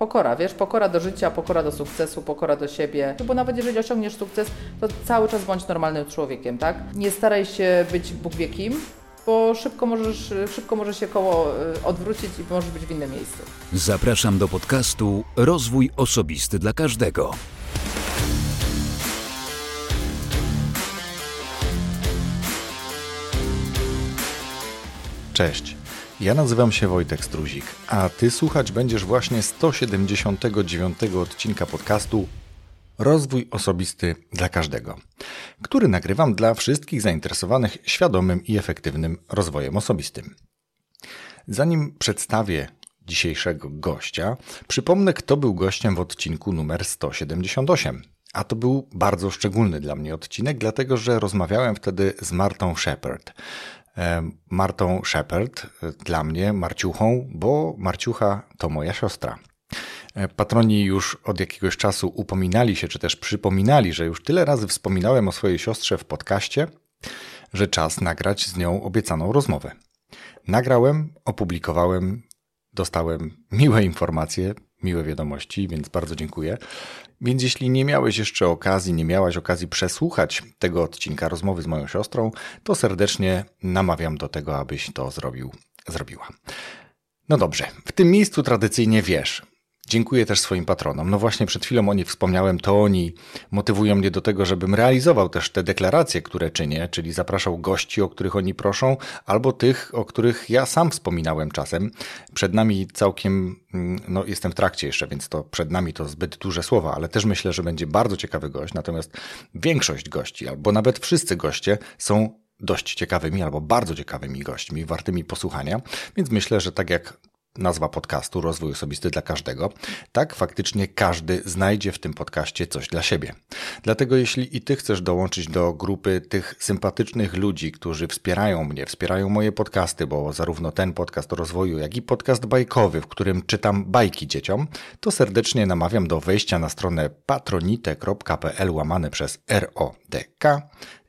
pokora, wiesz, pokora do życia, pokora do sukcesu, pokora do siebie, bo nawet jeżeli osiągniesz sukces, to cały czas bądź normalnym człowiekiem, tak? Nie staraj się być Bóg wie kim, bo szybko możesz, szybko może się koło y, odwrócić i możesz być w innym miejscu. Zapraszam do podcastu Rozwój Osobisty dla Każdego. Cześć. Ja nazywam się Wojtek Struzik, a ty słuchać będziesz właśnie 179 odcinka podcastu Rozwój osobisty dla każdego, który nagrywam dla wszystkich zainteresowanych świadomym i efektywnym rozwojem osobistym. Zanim przedstawię dzisiejszego gościa, przypomnę, kto był gościem w odcinku numer 178. A to był bardzo szczególny dla mnie odcinek, dlatego że rozmawiałem wtedy z Martą Shepard. E, Martą Shepard, e, dla mnie Marciuchą, bo Marciucha to moja siostra. E, patroni już od jakiegoś czasu upominali się, czy też przypominali, że już tyle razy wspominałem o swojej siostrze w podcaście, że czas nagrać z nią obiecaną rozmowę. Nagrałem, opublikowałem, dostałem miłe informacje, miłe wiadomości, więc bardzo dziękuję. Więc jeśli nie miałeś jeszcze okazji, nie miałaś okazji przesłuchać tego odcinka rozmowy z moją siostrą, to serdecznie namawiam do tego, abyś to zrobił, zrobiła. No dobrze, w tym miejscu tradycyjnie wiesz, Dziękuję też swoim patronom. No właśnie przed chwilą o nich wspomniałem, to oni motywują mnie do tego, żebym realizował też te deklaracje, które czynię, czyli zapraszał gości, o których oni proszą, albo tych, o których ja sam wspominałem czasem. Przed nami całkiem, mm, no jestem w trakcie jeszcze, więc to przed nami to zbyt duże słowa, ale też myślę, że będzie bardzo ciekawy gość. Natomiast większość gości, albo nawet wszyscy goście są dość ciekawymi albo bardzo ciekawymi gośćmi, wartymi posłuchania, więc myślę, że tak jak nazwa podcastu Rozwój Osobisty dla Każdego, tak faktycznie każdy znajdzie w tym podcaście coś dla siebie. Dlatego jeśli i Ty chcesz dołączyć do grupy tych sympatycznych ludzi, którzy wspierają mnie, wspierają moje podcasty, bo zarówno ten podcast o rozwoju, jak i podcast bajkowy, w którym czytam bajki dzieciom, to serdecznie namawiam do wejścia na stronę patronite.pl łamane przez RODK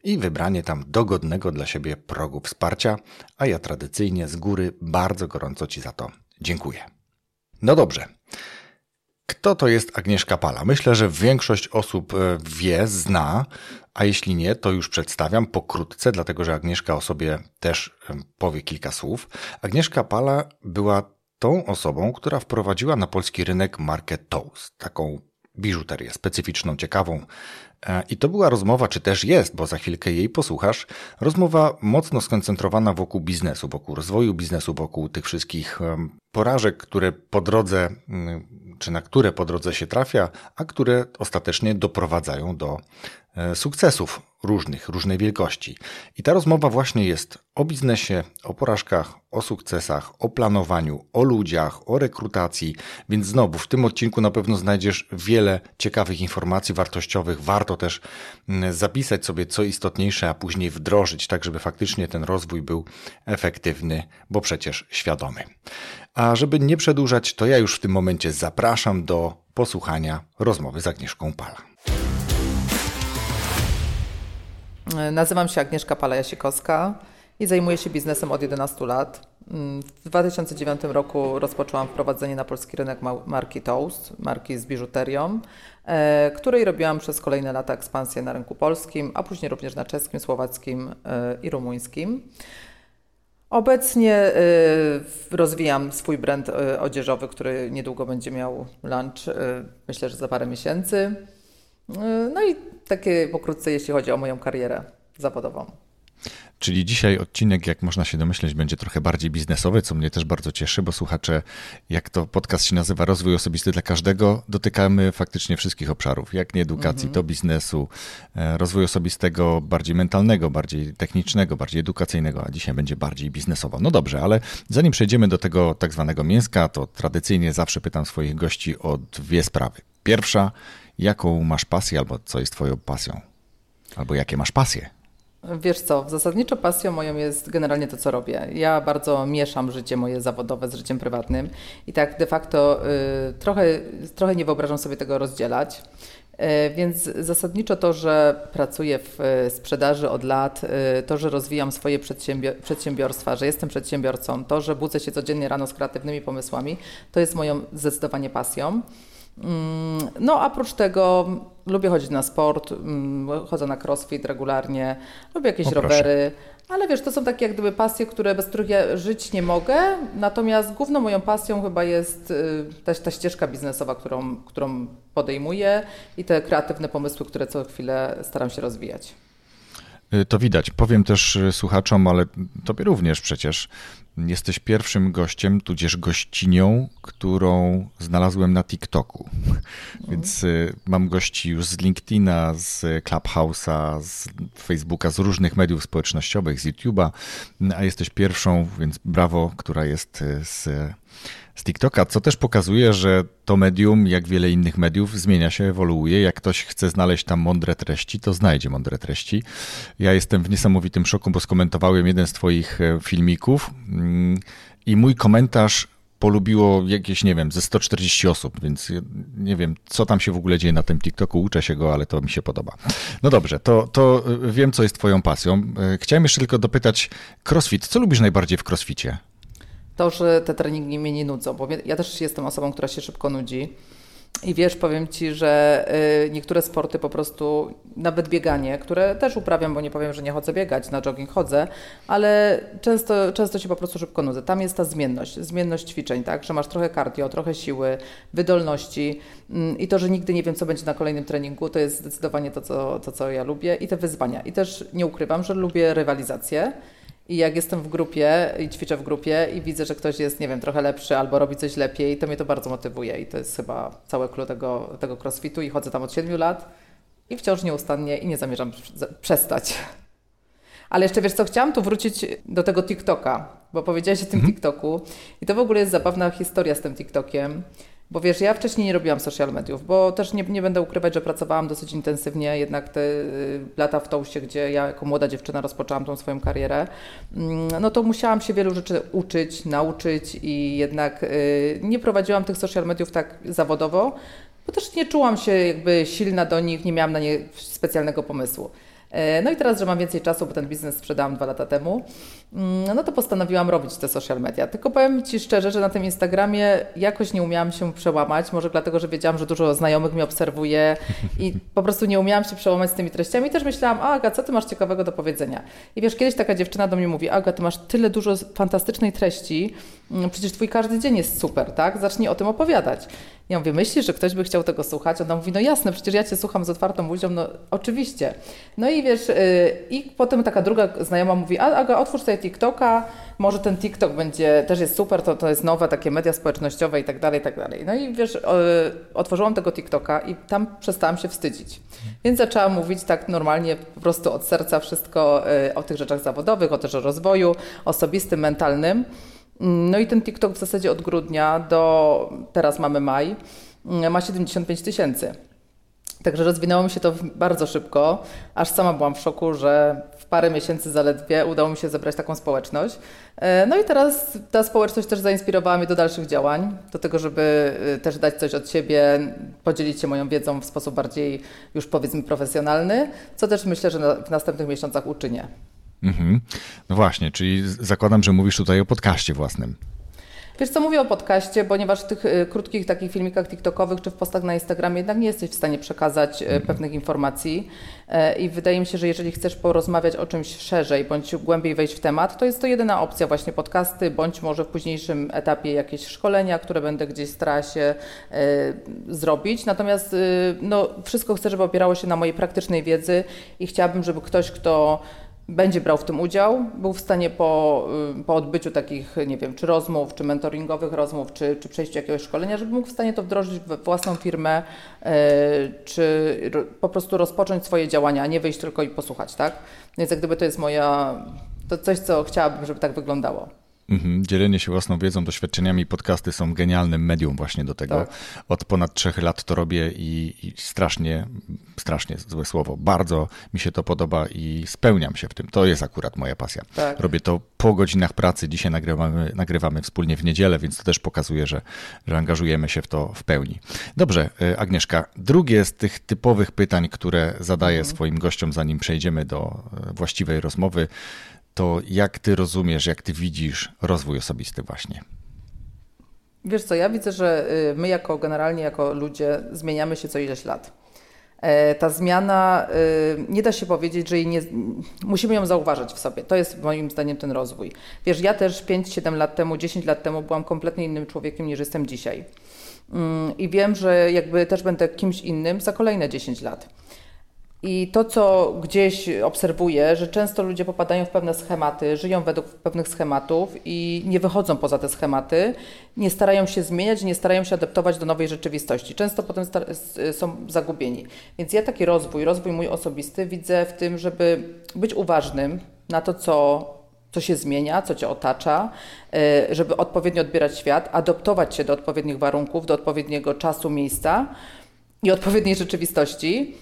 i wybranie tam dogodnego dla siebie progu wsparcia, a ja tradycyjnie z góry bardzo gorąco Ci za to Dziękuję. No dobrze. Kto to jest Agnieszka Pala? Myślę, że większość osób e, wie, zna, a jeśli nie, to już przedstawiam pokrótce, dlatego że Agnieszka o sobie też powie kilka słów. Agnieszka Pala była tą osobą, która wprowadziła na polski rynek markę Toast, taką biżuterię specyficzną, ciekawą. E, I to była rozmowa, czy też jest, bo za chwilkę jej posłuchasz, rozmowa mocno skoncentrowana wokół biznesu, wokół rozwoju biznesu, wokół tych wszystkich porażek, które po drodze, mm, czy na które po drodze się trafia, a które ostatecznie doprowadzają do e, sukcesów różnych, różnej wielkości. I ta rozmowa właśnie jest o biznesie, o porażkach, o sukcesach, o planowaniu, o ludziach, o rekrutacji, więc znowu w tym odcinku na pewno znajdziesz wiele ciekawych informacji wartościowych. Warto też mm, zapisać sobie co istotniejsze, a później wdrożyć, tak żeby faktycznie ten rozwój był efektywny, bo przecież świadomy. A żeby nie przedłużać, to ja już w tym momencie zapraszam do posłuchania rozmowy z Agnieszką Pala. Nazywam się Agnieszka Pala-Jasikowska i zajmuję się biznesem od 11 lat. W 2009 roku rozpoczęłam wprowadzenie na polski rynek marki Toast, marki z biżuterią, e, której robiłam przez kolejne lata ekspansję na rynku polskim, a później również na czeskim, słowackim e, i rumuńskim. Obecnie rozwijam swój brand odzieżowy, który niedługo będzie miał lunch, myślę, że za parę miesięcy. No i takie pokrótce, jeśli chodzi o moją karierę zawodową. Czyli dzisiaj odcinek, jak można się domyśleć, będzie trochę bardziej biznesowy, co mnie też bardzo cieszy, bo słuchacze, jak to podcast się nazywa, rozwój osobisty dla każdego, dotykamy faktycznie wszystkich obszarów, jak nie edukacji, mhm. to biznesu, e, rozwoju osobistego, bardziej mentalnego, bardziej technicznego, bardziej edukacyjnego, a dzisiaj będzie bardziej biznesowo. No dobrze, ale zanim przejdziemy do tego tak zwanego mięska, to tradycyjnie zawsze pytam swoich gości o dwie sprawy. Pierwsza, jaką masz pasję albo co jest twoją pasją? Albo jakie masz pasje? Wiesz co, zasadniczo pasją moją jest generalnie to, co robię. Ja bardzo mieszam życie moje zawodowe z życiem prywatnym i tak de facto y, trochę, trochę nie wyobrażam sobie tego rozdzielać. Więc zasadniczo to, że pracuję w sprzedaży od lat, to, że rozwijam swoje przedsiębiorstwa, że jestem przedsiębiorcą, to, że budzę się codziennie rano z kreatywnymi pomysłami, to jest moją zdecydowanie pasją. Mm, no, a oprócz tego lubię chodzić na sport, mm, chodzę na crossfit regularnie, lubię jakieś o, rowery, ale wiesz, to są takie jak gdyby pasje, które, bez których ja żyć nie mogę, natomiast główną moją pasją chyba jest y, ta, ta ścieżka biznesowa, którą, którą podejmuję i te kreatywne pomysły, które co chwilę staram się rozwijać. Y, to widać. Powiem też y, słuchaczom, ale tobie również przecież. Jesteś pierwszym gościem, tudzież gościnią, którą znalazłem na TikToku. Więc y, mam gości już z LinkedIna, z Clubhouse'a, z Facebooka, z różnych mediów społecznościowych, z YouTube'a, a jesteś pierwszą, więc brawo, która jest z z TikToka, co też pokazuje, że to medium, jak wiele innych mediów, zmienia się, ewoluuje. Jak ktoś chce znaleźć tam mądre treści, to znajdzie mądre treści. Ja jestem w niesamowitym szoku, bo skomentowałem jeden z Twoich e, filmików mm, i mój komentarz polubiło jakieś, nie wiem, ze 140 osób, więc nie wiem, co tam się w ogóle dzieje na tym TikToku, uczę się go, ale to mi się podoba. No dobrze, to, to e, wiem, co jest Twoją pasją. E, chciałem jeszcze tylko dopytać, CrossFit, co lubisz najbardziej w CrossFicie? To, że te treningi mnie nie nudzą, bo ja też jestem osobą, która się szybko nudzi. I wiesz, powiem Ci, że y, niektóre sporty po prostu, nawet bieganie, które też uprawiam, bo nie powiem, że nie chodzę biegać, na jogging chodzę, ale często, często się po prostu szybko nudzę. Tam jest ta zmienność, zmienność ćwiczeń, tak, że masz trochę cardio, trochę siły, wydolności mm, i to, że nigdy nie wiem, co będzie na kolejnym treningu, to jest zdecydowanie to, co, to, co ja lubię i te wyzwania. I też nie ukrywam, że lubię rywalizację. I jak jestem w grupie i ćwiczę w grupie i widzę, że ktoś jest, nie wiem, trochę lepszy albo robi coś lepiej, to mnie to bardzo motywuje. I to jest chyba całe clue tego, tego crossfitu. I chodzę tam od 7 lat i wciąż nieustannie i nie zamierzam przestać. Ale jeszcze wiesz co, chciałam tu wrócić do tego TikToka, bo powiedziałaś o tym mhm. TikToku i to w ogóle jest zabawna historia z tym TikTokiem. Bo wiesz, ja wcześniej nie robiłam social mediów, bo też nie, nie będę ukrywać, że pracowałam dosyć intensywnie, jednak te y, lata w Tołście, gdzie ja jako młoda dziewczyna rozpoczęłam tą swoją karierę, mm, no to musiałam się wielu rzeczy uczyć, nauczyć i jednak y, nie prowadziłam tych social mediów tak zawodowo, bo też nie czułam się jakby silna do nich, nie miałam na nie specjalnego pomysłu. E, no i teraz, że mam więcej czasu, bo ten biznes sprzedałam dwa lata temu, mm, no to postanowiłam robić te social media. Tylko powiem Ci szczerze, że na tym Instagramie jakoś nie umiałam się przełamać, może dlatego, że wiedziałam, że dużo znajomych mnie obserwuje i po prostu nie umiałam się przełamać z tymi treściami. I też myślałam, Aga, co Ty masz ciekawego do powiedzenia? I wiesz, kiedyś taka dziewczyna do mnie mówi, Aga, Ty masz tyle dużo fantastycznej treści, mm, przecież Twój każdy dzień jest super, tak? Zacznij o tym opowiadać. Ja mówię, myślisz, że ktoś by chciał tego słuchać? Ona mówi, no jasne, przecież ja Cię słucham z otwartą buzią, no oczywiście. No i wiesz, yy, i potem taka druga znajoma mówi, Aga, otwórz sobie TikToka, może ten TikTok będzie, też jest super, to, to jest nowe, takie media społecznościowe i tak dalej, i tak dalej. No i wiesz, otworzyłam tego TikToka i tam przestałam się wstydzić. Więc zaczęłam mówić tak normalnie, po prostu od serca wszystko yy, o tych rzeczach zawodowych, o też o rozwoju osobistym, mentalnym. No i ten TikTok w zasadzie od grudnia do teraz mamy maj, ma 75 tysięcy. Także rozwinęło mi się to bardzo szybko, aż sama byłam w szoku, że w parę miesięcy zaledwie udało mi się zebrać taką społeczność. E, no i teraz ta społeczność też zainspirowała mnie do dalszych działań, do tego, żeby e, też dać coś od siebie, podzielić się moją wiedzą w sposób bardziej już powiedzmy profesjonalny, co też myślę, że w następnych miesiącach uczynię. Mhm. No właśnie, czyli zakładam, że mówisz tutaj o podcaście własnym. Wiesz co, mówię o podcaście, ponieważ w tych y, krótkich takich filmikach TikTokowych czy w postach na Instagramie jednak nie jesteś w stanie przekazać y, mhm. pewnych informacji y, i wydaje mi się, że jeżeli chcesz porozmawiać o czymś szerzej bądź głębiej wejść w temat, to jest to jedyna opcja właśnie podcasty, bądź może w późniejszym etapie jakieś szkolenia, które będę gdzieś starała się zrobić. Natomiast no, wszystko chcę, żeby opierało się na mojej praktycznej wiedzy i chciałabym, żeby ktoś, kto będzie brał w tym udział, był w stanie po, y, po odbyciu takich, nie wiem, czy rozmów, czy mentoringowych rozmów, czy, czy przejściu jakiegoś szkolenia, żeby mógł w stanie to wdrożyć we własną firmę, yy, czy po prostu rozpocząć swoje działania, a nie wyjść tylko i posłuchać, tak? Więc jak gdyby to jest moja, to coś, co chciałabym, żeby tak wyglądało. Mhm. Dzielenie się własną wiedzą, doświadczeniami, podcasty są genialnym medium właśnie do tego. Tak. Od ponad trzech lat to robię i, i, strasznie, strasznie złe słowo, bardzo mi się to podoba i spełniam się w tym. To jest akurat moja pasja. Tak. Robię to po godzinach pracy. Dzisiaj nagrywamy, nagrywamy wspólnie w niedzielę, więc to też pokazuje, że, że angażujemy się w to w pełni. Dobrze, y, Agnieszka, drugie z tych typowych pytań, które zadaję mhm. swoim gościom, zanim przejdziemy do y, właściwej rozmowy, to jak ty rozumiesz, jak ty widzisz rozwój osobisty właśnie? Wiesz co, ja widzę, że y, my jako generalnie jako ludzie zmieniamy się co ileś lat. E, ta zmiana, y, nie da się powiedzieć, że jej nie, musimy ją zauważyć w sobie. To jest moim zdaniem ten rozwój. Wiesz, ja też 5-7 lat temu, 10 lat temu byłam kompletnie innym człowiekiem niż jestem dzisiaj. Mm, I wiem, że jakby też będę kimś innym za kolejne 10 lat. I to, co gdzieś obserwuję, że często ludzie popadają w pewne schematy, żyją według pewnych schematów i nie wychodzą poza te schematy, nie starają się zmieniać, nie starają się adaptować do nowej rzeczywistości. Często potem są zagubieni. Więc ja taki rozwój, rozwój mój osobisty widzę w tym, żeby być uważnym na to, co co się zmienia, co cię otacza, e, żeby odpowiednio odbierać świat, adaptować się do odpowiednich warunków, do odpowiedniego czasu, miejsca i odpowiedniej rzeczywistości.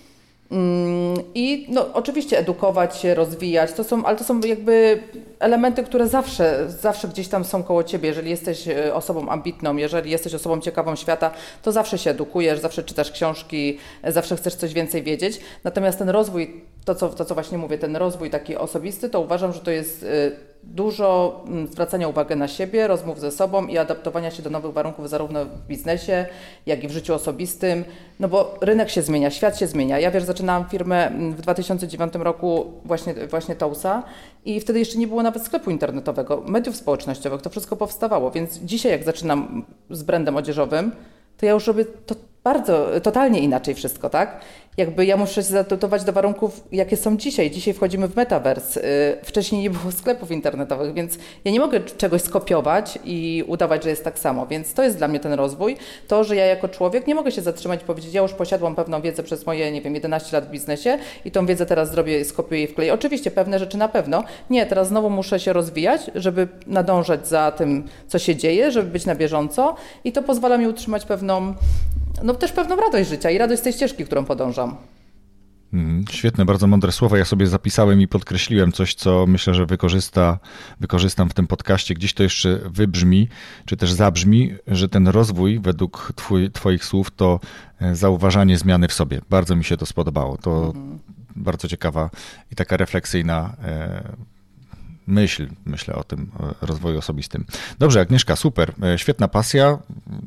Mm, I no, oczywiście edukować się, rozwijać, to są, ale to są jakby elementy, które zawsze, zawsze gdzieś tam są koło ciebie. Jeżeli jesteś e, osobą ambitną, jeżeli jesteś osobą ciekawą świata, to zawsze się edukujesz, zawsze czytasz książki, zawsze chcesz coś więcej wiedzieć. Natomiast ten rozwój, to co, to co właśnie mówię, ten rozwój taki osobisty, to uważam, że to jest e, dużo mm, zwracania uwagi na siebie, rozmów ze sobą i adaptowania się do nowych warunków zarówno w biznesie, jak i w życiu osobistym, no bo rynek się zmienia, świat się zmienia. Ja wiesz, zaczynałam firmę mm, w 2009 roku właśnie, właśnie Tousa i wtedy jeszcze nie było nawet sklepu internetowego, mediów społecznościowych, to wszystko powstawało, więc dzisiaj jak zaczynam z brandem odzieżowym, to ja już robię to bardzo, totalnie inaczej wszystko, tak? Jakby ja muszę się zadaptować do warunków, jakie są dzisiaj. Dzisiaj wchodzimy w metavers. Y, wcześniej nie było sklepów internetowych, więc ja nie mogę czegoś skopiować i udawać, że jest tak samo. Więc to jest dla mnie ten rozwój. To, że ja jako człowiek nie mogę się zatrzymać i powiedzieć, ja już posiadłam pewną wiedzę przez moje, nie wiem, 11 lat w biznesie i tą wiedzę teraz zrobię, skopiuję i wkleję. Oczywiście pewne rzeczy na pewno. Nie, teraz znowu muszę się rozwijać, żeby nadążać za tym, co się dzieje, żeby być na bieżąco i to pozwala mi utrzymać pewną no też pewną radość życia i radość z tej ścieżki, którą podążam. Mm, świetne, bardzo mądre słowa. Ja sobie zapisałem i podkreśliłem coś, co myślę, że wykorzysta, wykorzystam w tym podcaście. Gdzieś to jeszcze wybrzmi, czy też zabrzmi, że ten rozwój według twój, Twoich słów to e, zauważanie zmiany w sobie. Bardzo mi się to spodobało. To mhm. bardzo ciekawa i taka refleksyjna e, myśl, myślę o tym rozwoju osobistym. Dobrze, Agnieszka, super, e, świetna pasja,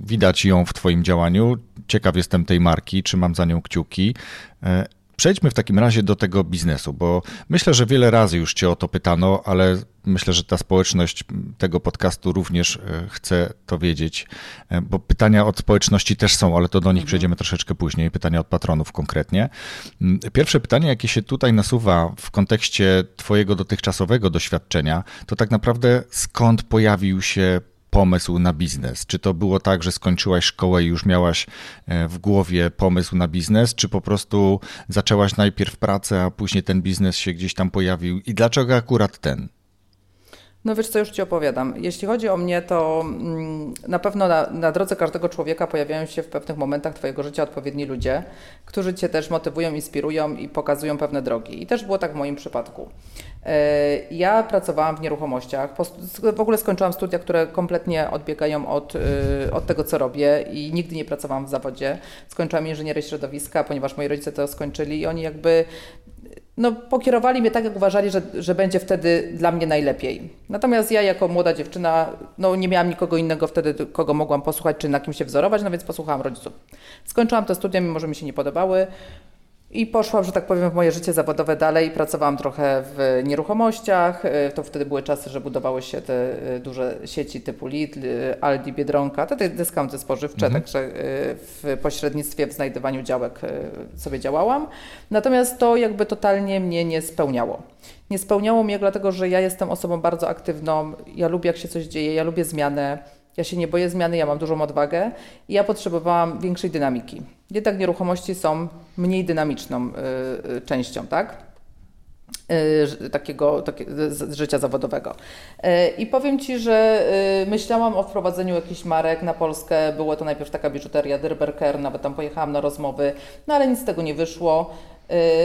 widać ją w Twoim działaniu. Ciekaw jestem tej marki, trzymam za nią kciuki. E, Przejdźmy w takim razie do tego biznesu, bo myślę, że wiele razy już Cię o to pytano, ale myślę, że ta społeczność tego podcastu również e, chce to wiedzieć, e, bo pytania od społeczności też są, ale to do nich mhm. przejdziemy troszeczkę później, pytania od patronów konkretnie. Mm, pierwsze pytanie, jakie się tutaj nasuwa w kontekście Twojego dotychczasowego doświadczenia, to tak naprawdę skąd pojawił się pomysł na biznes? Czy to było tak, że skończyłaś szkołę i już miałaś e, w głowie pomysł na biznes, czy po prostu zaczęłaś najpierw pracę, a później ten biznes się gdzieś tam pojawił? I dlaczego akurat ten? No wiesz co, już Ci opowiadam. Jeśli chodzi o mnie, to mm, na pewno na, na, drodze każdego człowieka pojawiają się w pewnych momentach Twojego życia odpowiedni ludzie, którzy Cię też motywują, inspirują i pokazują pewne drogi. I też było tak w moim przypadku. E, ja pracowałam w nieruchomościach. W ogóle skończyłam studia, które kompletnie odbiegają od, e, od tego, co robię i nigdy nie pracowałam w zawodzie. Skończyłam inżynierię środowiska, ponieważ moi rodzice to skończyli i oni jakby no, pokierowali mnie tak, jak uważali, że, że będzie wtedy dla mnie najlepiej. Natomiast ja jako młoda dziewczyna, no nie miałam nikogo innego wtedy, kogo mogłam posłuchać, czy na kim się wzorować, no więc posłuchałam rodziców. Skończyłam te studia, mimo że mi się nie podobały. I poszłam, że tak powiem, w moje życie zawodowe dalej. Pracowałam trochę w nieruchomościach. E, to wtedy były czasy, że budowały się te e, duże sieci typu Lidl, e, Aldi, Biedronka, te dyskaunty spożywcze, mhm. także w pośrednictwie, w znajdowaniu działek sobie działałam. Natomiast to jakby totalnie mnie nie spełniało. Nie spełniało mnie dlatego, że ja jestem osobą bardzo aktywną, ja lubię jak się coś dzieje, ja lubię zmianę. Ja się nie boję zmiany, ja mam dużą odwagę i ja potrzebowałam większej dynamiki. Jednak nieruchomości są mniej dynamiczną y, y, częścią, tak? Y, takiego, takiego życia zawodowego. Y, I powiem Ci, że y, myślałam o wprowadzeniu jakichś marek na Polskę. Było to najpierw taka biżuteria Derberker, nawet tam pojechałam na rozmowy, no ale nic z tego nie wyszło.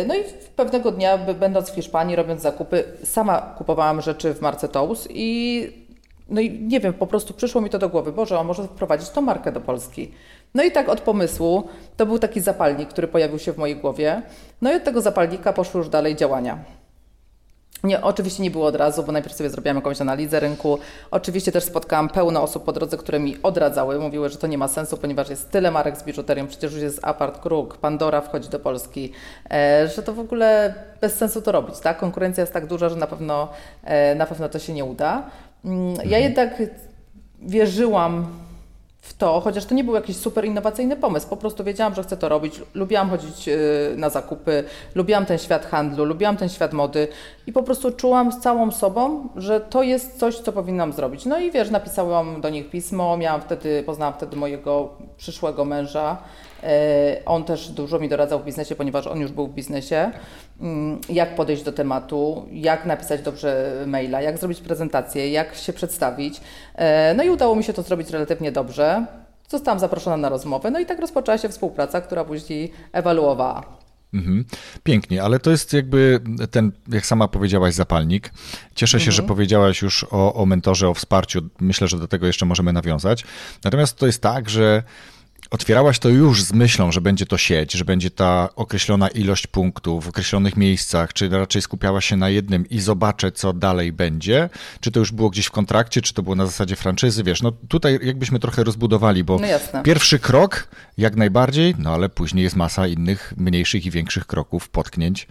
No i pewnego dnia, będąc w Hiszpanii, robiąc zakupy, sama kupowałam rzeczy w marce Tous i no i nie wiem, po prostu przyszło mi to do głowy, Boże, a może wprowadzić tą markę do Polski. No i tak od pomysłu, to był taki zapalnik, który pojawił się w mojej głowie. No i od tego zapalnika poszły już dalej działania. Nie, oczywiście nie było od razu, bo najpierw sobie zrobiłam jakąś analizę rynku. Oczywiście też spotkałam pełno osób po drodze, które mi odradzały, mówiły, że to nie ma sensu, ponieważ jest tyle marek z biżuterią, przecież już jest Apart Kruk, Pandora wchodzi do Polski, e, że to w ogóle bez sensu to robić, tak? Konkurencja jest tak duża, że na pewno, e, na pewno to się nie uda. Mm, ja mhm. jednak wierzyłam w to, chociaż to nie był jakiś super innowacyjny pomysł. Po prostu wiedziałam, że chcę to robić. Lubiłam chodzić y, na zakupy, lubiłam ten świat handlu, lubiłam ten świat mody i po prostu czułam z całą sobą, że to jest coś, co powinnam zrobić. No i wiesz, napisałam do nich pismo, miałam wtedy, poznałam wtedy mojego przyszłego męża. E, on też dużo mi doradzał w biznesie, ponieważ on już był w biznesie. Mm, jak podejść do tematu, jak napisać dobrze maila, jak zrobić prezentację, jak się przedstawić. E, no i udało mi się to zrobić relatywnie dobrze. Zostałam zaproszona na rozmowę, no i tak rozpoczęła się współpraca, która później ewaluowała. Mhm. Pięknie, ale to jest jakby ten, jak sama powiedziałaś, zapalnik. Cieszę się, mhm. że powiedziałaś już o, o mentorze, o wsparciu. Myślę, że do tego jeszcze możemy nawiązać. Natomiast to jest tak, że Otwierałaś to już z myślą, że będzie to sieć, że będzie ta określona ilość punktów w określonych miejscach, czy raczej skupiałaś się na jednym i zobaczę, co dalej będzie? Czy to już było gdzieś w kontrakcie, czy to było na zasadzie franczyzy? Wiesz, no tutaj jakbyśmy trochę rozbudowali, bo no pierwszy krok jak najbardziej, no ale później jest masa innych mniejszych i większych kroków, potknięć.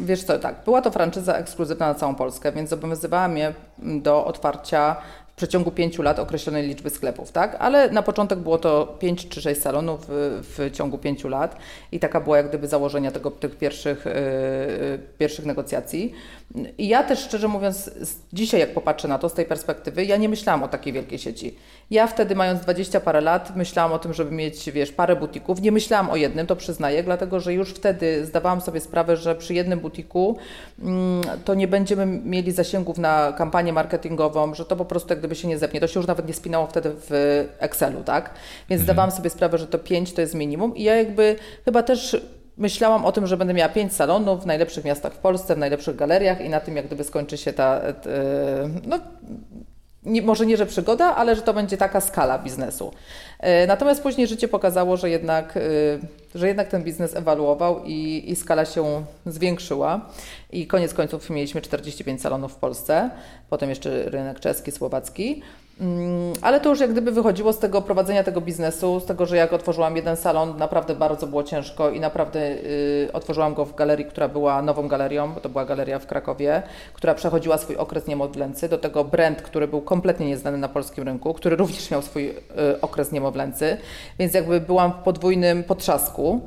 Wiesz co, tak, była to franczyza ekskluzywna na całą Polskę, więc zobowiązywała mnie do otwarcia przeciągu pięciu lat określonej liczby sklepów, tak? Ale na początek było to pięć czy sześć salonów w, w ciągu pięciu lat i taka była jak gdyby założenia tego, tych pierwszych, yy, pierwszych negocjacji. I ja też szczerze mówiąc, dzisiaj jak popatrzę na to z tej perspektywy, ja nie myślałam o takiej wielkiej sieci. Ja wtedy mając 20 parę lat myślałam o tym, żeby mieć, wiesz, parę butików. Nie myślałam o jednym, to przyznaję, dlatego że już wtedy zdawałam sobie sprawę, że przy jednym butiku mm, to nie będziemy mieli zasięgów na kampanię marketingową, że to po prostu jak gdyby się nie zepnie. To się już nawet nie spinało wtedy w Excelu, tak? Więc mhm. zdawałam sobie sprawę, że to 5 to jest minimum i ja jakby chyba też myślałam o tym, że będę miała pięć salonów w najlepszych miastach w Polsce, w najlepszych galeriach i na tym jak gdyby skończy się ta, ta no, nie, może nie, że przygoda, ale że to będzie taka skala biznesu. E, natomiast później życie pokazało, że jednak, e, że jednak ten biznes ewaluował i, i skala się zwiększyła. I koniec końców mieliśmy 45 salonów w Polsce, potem jeszcze rynek czeski, słowacki. Mm, ale to już jak gdyby wychodziło z tego prowadzenia tego biznesu, z tego, że jak otworzyłam jeden salon, naprawdę bardzo było ciężko i naprawdę y, otworzyłam go w galerii, która była nową galerią, bo to była galeria w Krakowie, która przechodziła swój okres niemowlęcy. Do tego brand, który był kompletnie nieznany na polskim rynku, który również miał swój y, okres niemowlęcy, więc jakby byłam w podwójnym potrzasku.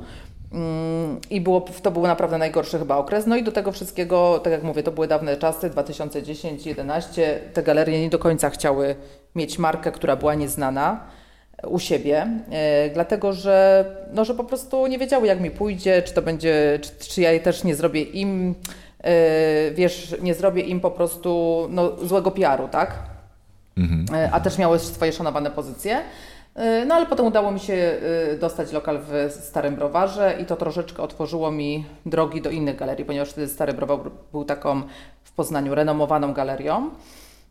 Mm, I było, to był naprawdę najgorszy chyba okres. No i do tego wszystkiego, tak jak mówię, to były dawne czasy, 2010-2011. Te galerie nie do końca chciały mieć markę, która była nieznana u siebie, yy, dlatego że, no, że po prostu nie wiedziały, jak mi pójdzie, czy to będzie, czy, czy ja też nie zrobię im, yy, wiesz, nie zrobię im po prostu no, złego PR-u, tak? Mhm. A też miały swoje szanowane pozycje. No ale potem udało mi się dostać lokal w Starym Browarze i to troszeczkę otworzyło mi drogi do innych galerii, ponieważ wtedy Stary Browar był taką w Poznaniu renomowaną galerią.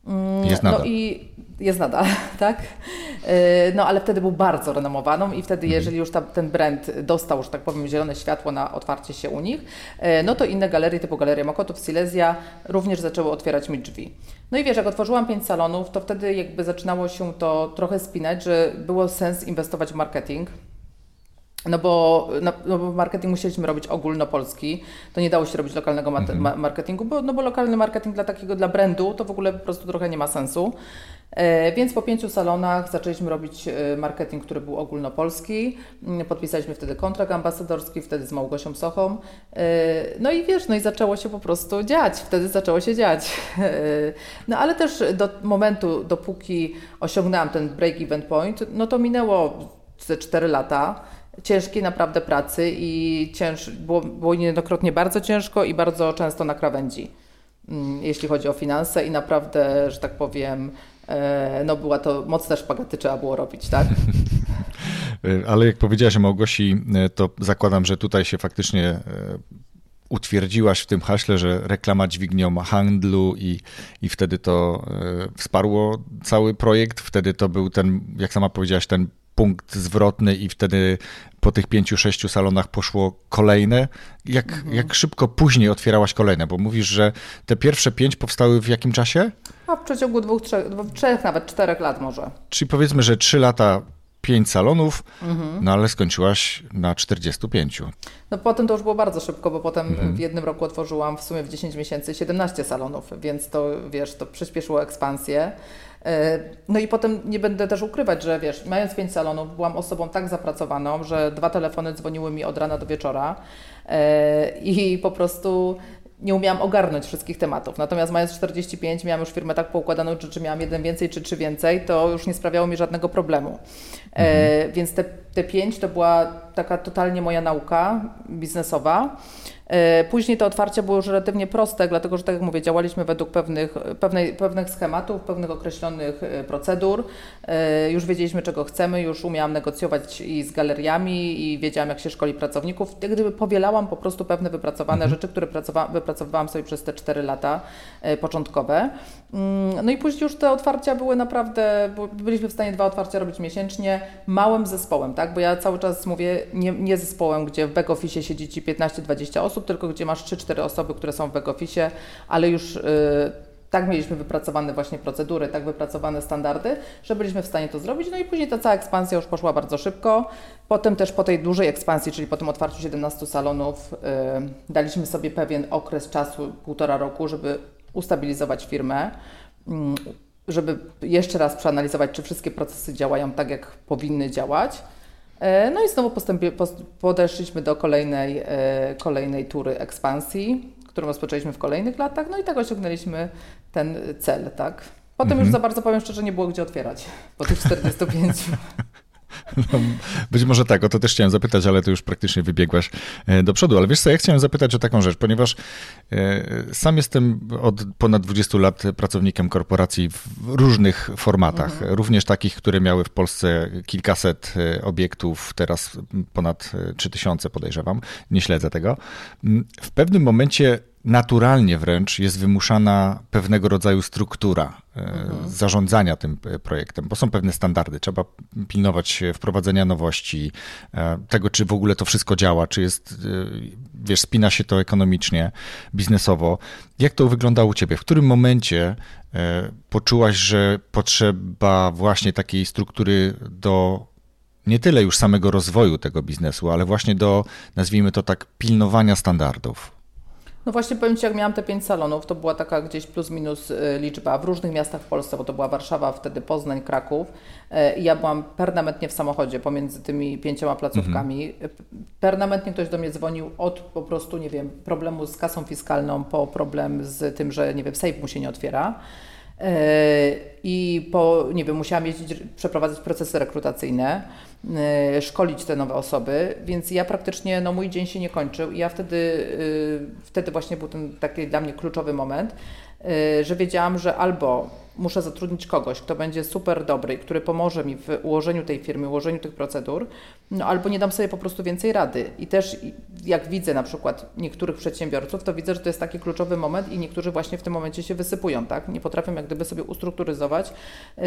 Mm, jest nadal. No i jest nadal, tak? Y, no ale wtedy był bardzo renomowaną i wtedy, mhm. jeżeli już ta, ten brand dostał, że tak powiem, zielone światło na otwarcie się u nich, y, no to inne galerie typu Galeria Mokotów, Silesia również zaczęły otwierać mi drzwi. No i wiesz, jak otworzyłam pięć salonów, to wtedy jakby zaczynało się to trochę spinać, że było sens inwestować w marketing, no bo, no, no bo marketing musieliśmy robić ogólnopolski, to nie dało się robić lokalnego ma mhm. marketingu, bo, no bo lokalny marketing dla takiego, dla brandu to w ogóle po prostu trochę nie ma sensu. E, więc po pięciu salonach zaczęliśmy robić e, marketing, który był ogólnopolski. Mm, podpisaliśmy wtedy kontrakt ambasadorski, wtedy z Małgosią Sochą. E, no i wiesz, no i zaczęło się po prostu dziać, wtedy zaczęło się dziać. E, no ale też do momentu, dopóki osiągnęłam ten break-even point, no to minęło ze 4 lata. Ciężkiej naprawdę pracy i cięż, było, było niejednokrotnie bardzo ciężko i bardzo często na krawędzi, mm, jeśli chodzi o finanse i naprawdę, że tak powiem, e, no była to mocne szpagaty trzeba było robić, tak? Ale jak powiedziałaś o Małgosi, e, to zakładam, że tutaj się faktycznie e, utwierdziłaś w tym haśle, że reklama dźwignią handlu i, i wtedy to wsparło cały projekt. Wtedy to był ten, jak sama powiedziałaś, ten punkt zwrotny i wtedy po tych pięciu, sześciu salonach poszło kolejne. Jak, mhm. jak szybko później otwierałaś kolejne? Bo mówisz, że te pierwsze pięć powstały w jakim czasie? A w przeciągu dwóch, trzech, trzech nawet czterech lat może. Czyli powiedzmy, że trzy lata pięć salonów, mhm. no ale skończyłaś na 45. No potem to już było bardzo szybko, bo potem mhm. w jednym roku otworzyłam w sumie w 10 miesięcy 17 salonów, więc to wiesz, to przyspieszyło ekspansję. E, no i potem nie będę też ukrywać, że wiesz, mając pięć salonów, byłam osobą tak zapracowaną, że dwa telefony dzwoniły mi od rana do wieczora e, i po prostu nie umiałam ogarnąć wszystkich tematów. Natomiast mając 45, miałam już firmę tak poukładaną, że czy miałam jeden więcej, czy trzy więcej, to już nie sprawiało mi żadnego problemu. E, mhm. więc te, te pięć to była taka totalnie moja nauka biznesowa. E, później te otwarcia były już relatywnie proste, dlatego że, tak jak mówię, działaliśmy według pewnych, pewnej, pewnych schematów, pewnych określonych e, procedur. E, już wiedzieliśmy, czego chcemy, już umiałam negocjować i z galeriami i wiedziałam, jak się szkoli pracowników. Jak gdyby powielałam po prostu pewne wypracowane mhm. rzeczy, które wypracowałam sobie przez te 4 lata początkowe. Mm, no i później już te otwarcia były naprawdę, byliśmy w stanie dwa otwarcia robić miesięcznie, małym zespołem, tak? Bo ja cały czas mówię, nie, nie zespołem, gdzie w back office siedzi Ci 15-20 osób, tylko gdzie masz 3-4 osoby, które są w back-office, ale już y, tak mieliśmy wypracowane właśnie procedury, tak wypracowane standardy, że byliśmy w stanie to zrobić. No i później ta cała ekspansja już poszła bardzo szybko. Potem też po tej dużej ekspansji, czyli po tym otwarciu 17 salonów, y, daliśmy sobie pewien okres czasu, półtora roku, żeby ustabilizować firmę, mm, żeby jeszcze raz przeanalizować, czy wszystkie procesy działają tak, jak powinny działać. E, no i znowu postępie, podeszliśmy do kolejnej, e, kolejnej tury ekspansji, którą rozpoczęliśmy w kolejnych latach, no i tak osiągnęliśmy ten cel, tak. Potem mhm. już za bardzo powiem szczerze, nie było gdzie otwierać po tych 45. No, być może tak, o to też chciałem zapytać, ale to już praktycznie wybiegłaś e, do przodu. Ale wiesz co, ja chciałem zapytać o taką rzecz, ponieważ e, sam jestem od ponad 20 lat pracownikiem korporacji w różnych formatach, mhm. również takich, które miały w Polsce kilkaset e, obiektów, teraz ponad 3000 podejrzewam, nie śledzę tego. Mm, w pewnym momencie naturalnie wręcz jest wymuszana pewnego rodzaju struktura e, mhm. zarządzania tym e, projektem, bo są pewne standardy. Trzeba pilnować wprowadzenia nowości, e, tego, czy w ogóle to wszystko działa, czy jest, wiesz, spina się to ekonomicznie, biznesowo. Jak to wyglądało u ciebie? W którym momencie poczułaś, że potrzeba właśnie takiej struktury do nie tyle już samego rozwoju tego biznesu, ale właśnie do, nazwijmy to tak, pilnowania standardów? No właśnie powiem Ci, jak miałam te pięć salonów, to była taka gdzieś plus minus y, liczba w różnych miastach w Polsce, bo to była Warszawa, wtedy Poznań, Kraków. Y, I ja byłam permanentnie w samochodzie pomiędzy tymi pięcioma placówkami. Mhm. Permanentnie ktoś do mnie dzwonił od po prostu, nie wiem, problemu z kasą fiskalną po problem z tym, że, nie wiem, safe mu się nie otwiera. Y, I po, nie wiem, musiałam jeździć, przeprowadzać procesy rekrutacyjne. Y, szkolić te nowe osoby, więc ja praktycznie, no mój dzień się nie kończył i ja wtedy, y, wtedy właśnie był ten taki dla mnie kluczowy moment, y, że wiedziałam, że albo muszę zatrudnić kogoś, kto będzie super dobry, który pomoże mi w ułożeniu tej firmy, ułożeniu tych procedur, no albo nie dam sobie po prostu więcej rady. I też jak widzę na przykład niektórych przedsiębiorców, to widzę, że to jest taki kluczowy moment i niektórzy właśnie w tym momencie się wysypują, tak? Nie potrafią jak gdyby sobie ustrukturyzować yy,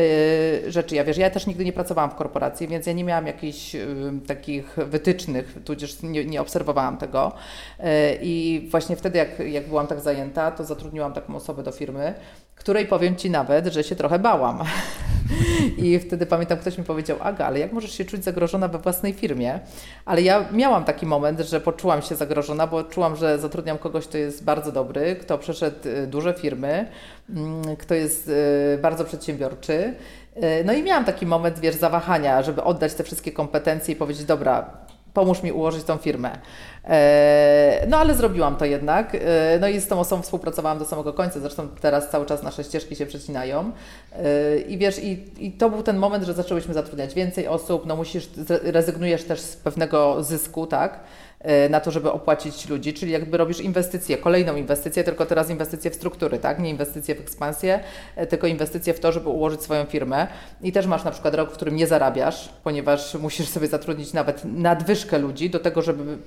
rzeczy. Ja wiesz, ja też nigdy nie pracowałam w korporacji, więc ja nie miałam jakichś yy, takich wytycznych, tudzież nie, nie obserwowałam tego. Yy, I właśnie wtedy, jak, jak byłam tak zajęta, to zatrudniłam taką osobę do firmy, której powiem Ci nawet, że się trochę bałam. I wtedy pamiętam, ktoś mi powiedział, Aga, ale jak możesz się czuć zagrożona we własnej firmie? Ale ja miałam taki moment, że poczułam się zagrożona, bo czułam, że zatrudniam kogoś, kto jest bardzo dobry, kto przeszedł y, duże firmy, mm, kto jest y, bardzo przedsiębiorczy. Y, no i miałam taki moment, wiesz, zawahania, żeby oddać te wszystkie kompetencje i powiedzieć, dobra, pomóż mi ułożyć tą firmę. E, no ale zrobiłam to jednak. E, no i z tą osobą współpracowałam do samego końca, zresztą teraz cały czas nasze ścieżki się przecinają. E, I wiesz, i, i to był ten moment, że zaczęłyśmy zatrudniać więcej osób, no musisz, rezygnujesz też z pewnego zysku, tak? na to, żeby opłacić ludzi, czyli jakby robisz inwestycję, kolejną inwestycję, tylko teraz inwestycje w struktury, tak? Nie inwestycje w ekspansję, tylko inwestycje w to, żeby ułożyć swoją firmę. I też masz na przykład rok, w którym nie zarabiasz, ponieważ musisz sobie zatrudnić nawet nadwyżkę ludzi do tego, żeby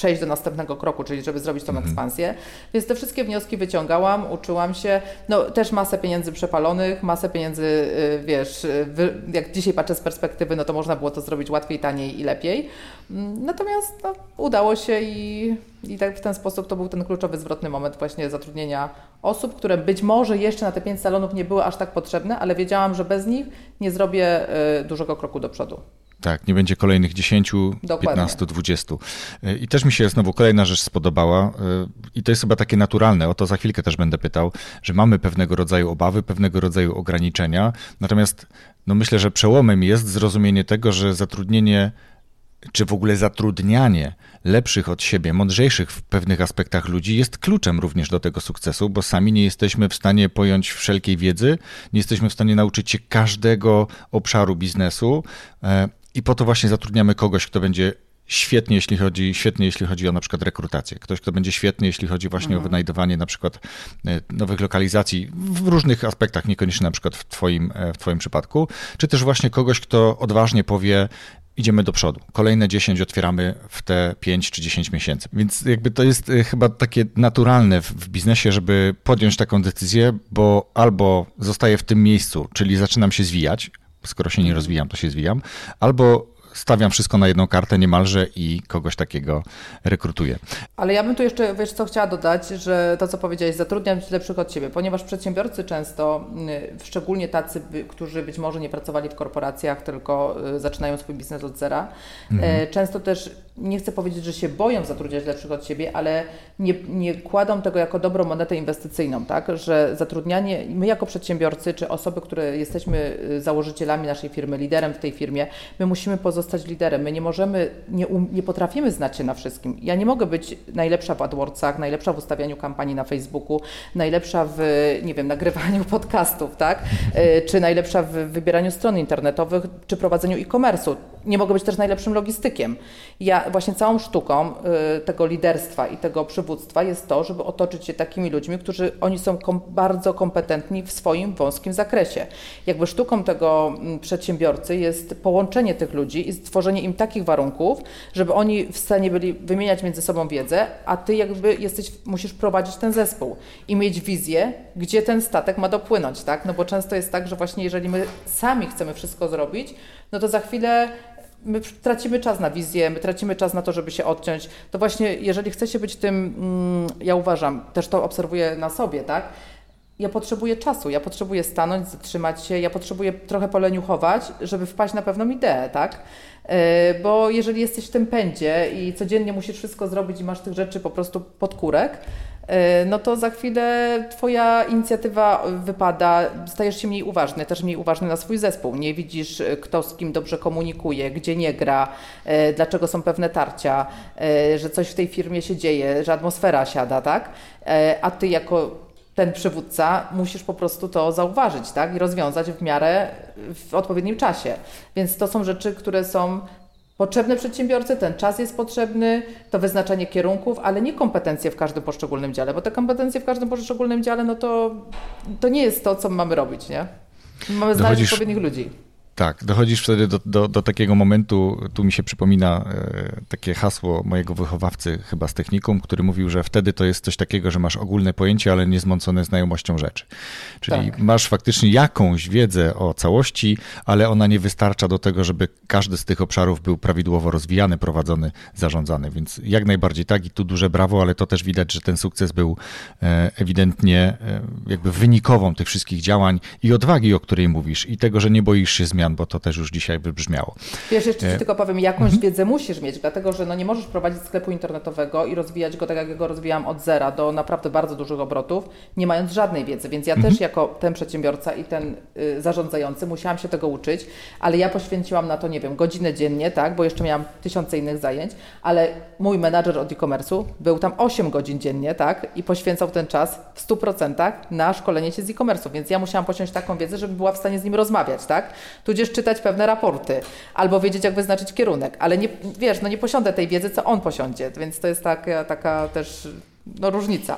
przejść do następnego kroku, czyli żeby zrobić tą mhm. ekspansję. Więc te wszystkie wnioski wyciągałam, uczyłam się, no też masę pieniędzy przepalonych, masę pieniędzy, y, wiesz, y, jak dzisiaj patrzę z perspektywy, no to można było to zrobić łatwiej, taniej i lepiej. Mm, natomiast no, udało się i, i tak w ten sposób to był ten kluczowy, zwrotny moment właśnie zatrudnienia osób, które być może jeszcze na te pięć salonów nie były aż tak potrzebne, ale wiedziałam, że bez nich nie zrobię y, dużego kroku do przodu. Tak, nie będzie kolejnych 10, Dokładnie. 15, 20. I też mi się znowu kolejna rzecz spodobała y, i to jest chyba takie naturalne, o to za chwilkę też będę pytał, że mamy pewnego rodzaju obawy, pewnego rodzaju ograniczenia, natomiast no myślę, że przełomem jest zrozumienie tego, że zatrudnienie czy w ogóle zatrudnianie lepszych od siebie, mądrzejszych w pewnych aspektach ludzi jest kluczem również do tego sukcesu, bo sami nie jesteśmy w stanie pojąć wszelkiej wiedzy, nie jesteśmy w stanie nauczyć się każdego obszaru biznesu, e, i po to właśnie zatrudniamy kogoś, kto będzie świetnie, jeśli chodzi, świetnie, jeśli chodzi o na przykład rekrutację. Ktoś, kto będzie świetny, jeśli chodzi właśnie mhm. o wynajdowanie na przykład e, nowych lokalizacji w różnych aspektach, niekoniecznie na przykład w twoim, e, w twoim przypadku, czy też właśnie kogoś, kto odważnie powie, idziemy do przodu. Kolejne 10 otwieramy w te 5 czy 10 miesięcy. Więc jakby to jest e, chyba takie naturalne w, biznesie, żeby podjąć taką decyzję, bo albo zostaję w tym miejscu, czyli zaczynam się zwijać, skoro się nie rozwijam, to się zwijam, albo stawiam wszystko na jedną kartę niemalże i kogoś takiego rekrutuję. Ale ja bym tu jeszcze, wiesz co, chciała dodać, że to, co powiedziałeś, zatrudniać lepszych od Ciebie, ponieważ przedsiębiorcy często, y, szczególnie tacy, którzy być może nie pracowali w korporacjach, tylko y, zaczynają swój biznes od zera, mhm. Y, często też, nie chcę powiedzieć, że się boją zatrudniać lepszych od siebie, ale nie, nie kładą tego jako dobrą monetę inwestycyjną, tak, że zatrudnianie, my jako przedsiębiorcy, czy osoby, które jesteśmy założycielami naszej firmy, liderem w tej firmie, my musimy pozostać zostać liderem. My nie możemy, nie, um, nie potrafimy znać się na wszystkim. Ja nie mogę być najlepsza w AdWordsach, najlepsza w ustawianiu kampanii na Facebooku, najlepsza w, nie wiem, nagrywaniu podcastów, tak? E, czy najlepsza w wybieraniu stron internetowych, czy prowadzeniu e-commerce'u. Nie mogę być też najlepszym logistykiem. Ja właśnie całą sztuką y, tego liderstwa i tego przywództwa jest to, żeby otoczyć się takimi ludźmi, którzy oni są kom bardzo kompetentni w swoim wąskim zakresie. Jakby sztuką tego mm, przedsiębiorcy jest połączenie tych ludzi i stworzenie im takich warunków, żeby oni w stanie byli wymieniać między sobą wiedzę, a ty jakby jesteś, musisz prowadzić ten zespół i mieć wizję, gdzie ten statek ma dopłynąć, tak? No bo często jest tak, że właśnie jeżeli my sami chcemy wszystko zrobić, no to za chwilę my tracimy czas na wizję, my tracimy czas na to, żeby się odciąć. To właśnie, jeżeli chcecie być tym, mm, ja uważam, też to obserwuję na sobie, tak? Ja potrzebuję czasu, ja potrzebuję stanąć, zatrzymać się, ja potrzebuję trochę poleniuchować, żeby wpaść na pewną ideę, tak? E, bo jeżeli jesteś w tym pędzie i codziennie musisz wszystko zrobić i masz tych rzeczy po prostu pod kurek, no to za chwilę Twoja inicjatywa wypada, stajesz się mniej uważny, też mniej uważny na swój zespół. Nie widzisz, e, kto z kim dobrze komunikuje, gdzie nie gra, e, dlaczego są pewne tarcia, że coś w tej firmie się dzieje, że atmosfera siada, tak? A Ty jako ten przywódca musisz po prostu to zauważyć, tak? I rozwiązać w miarę w odpowiednim czasie. Więc to są rzeczy, które są potrzebne przedsiębiorcy, ten czas jest potrzebny, to wyznaczanie kierunków, ale nie kompetencje w każdym poszczególnym dziale, bo te kompetencje w każdym poszczególnym dziale, no to, to nie jest to, co mamy robić, nie? Mamy znaleźć odpowiednich ludzi. Tak, dochodzisz wtedy do, do, do, takiego momentu, tu mi się przypomina e, takie hasło mojego wychowawcy chyba z technikum, który mówił, że wtedy to jest coś takiego, że masz ogólne pojęcie, ale niezmącone znajomością rzeczy. Czyli tak. masz faktycznie jakąś wiedzę o całości, ale ona nie wystarcza do tego, żeby każdy z tych obszarów był prawidłowo rozwijany, prowadzony, zarządzany. Więc jak najbardziej tak i tu duże brawo, ale to też widać, że ten sukces był e, ewidentnie e, jakby wynikową tych wszystkich działań i odwagi, o której mówisz i tego, że nie boisz się zmian bo to też już dzisiaj wybrzmiało. Wiesz, jeszcze Ci e, tylko powiem, jakąś mhm. wiedzę musisz mieć, dlatego że no nie możesz prowadzić sklepu internetowego i rozwijać go tak, jak go rozwijałam od zera do naprawdę bardzo dużych obrotów, nie mając żadnej wiedzy. Więc ja mhm. też jako ten przedsiębiorca i ten y, zarządzający musiałam się tego uczyć, ale ja poświęciłam na to, nie wiem, godzinę dziennie, tak, bo jeszcze miałam tysiące innych zajęć, ale mój menadżer od e-commerce'u był tam 8 godzin dziennie, tak, i poświęcał ten czas w 100% na szkolenie się z e-commerce'u, więc ja musiałam posiąść taką wiedzę, żeby była w stanie z nim rozmawiać, tak, tudzież czytać pewne raporty, albo wiedzieć, jak wyznaczyć kierunek, ale nie, wiesz, no nie posiądę tej wiedzy, co on posiądzie, więc to jest taka, taka też no, różnica.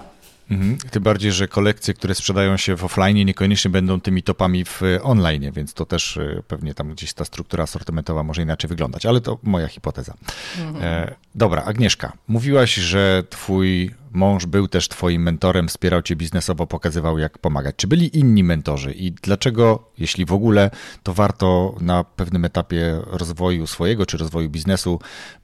Mhm. Tym bardziej, że kolekcje, które sprzedają się w offline, niekoniecznie będą tymi topami w online, więc to też e, pewnie tam gdzieś ta struktura asortymentowa może inaczej wyglądać, ale to moja hipoteza. Mhm. E, dobra, Agnieszka, mówiłaś, że twój mąż był też twoim mentorem, wspierał cię biznesowo, pokazywał jak pomagać. Czy byli inni mentorzy i dlaczego, jeśli w ogóle, to warto na pewnym etapie rozwoju swojego czy rozwoju biznesu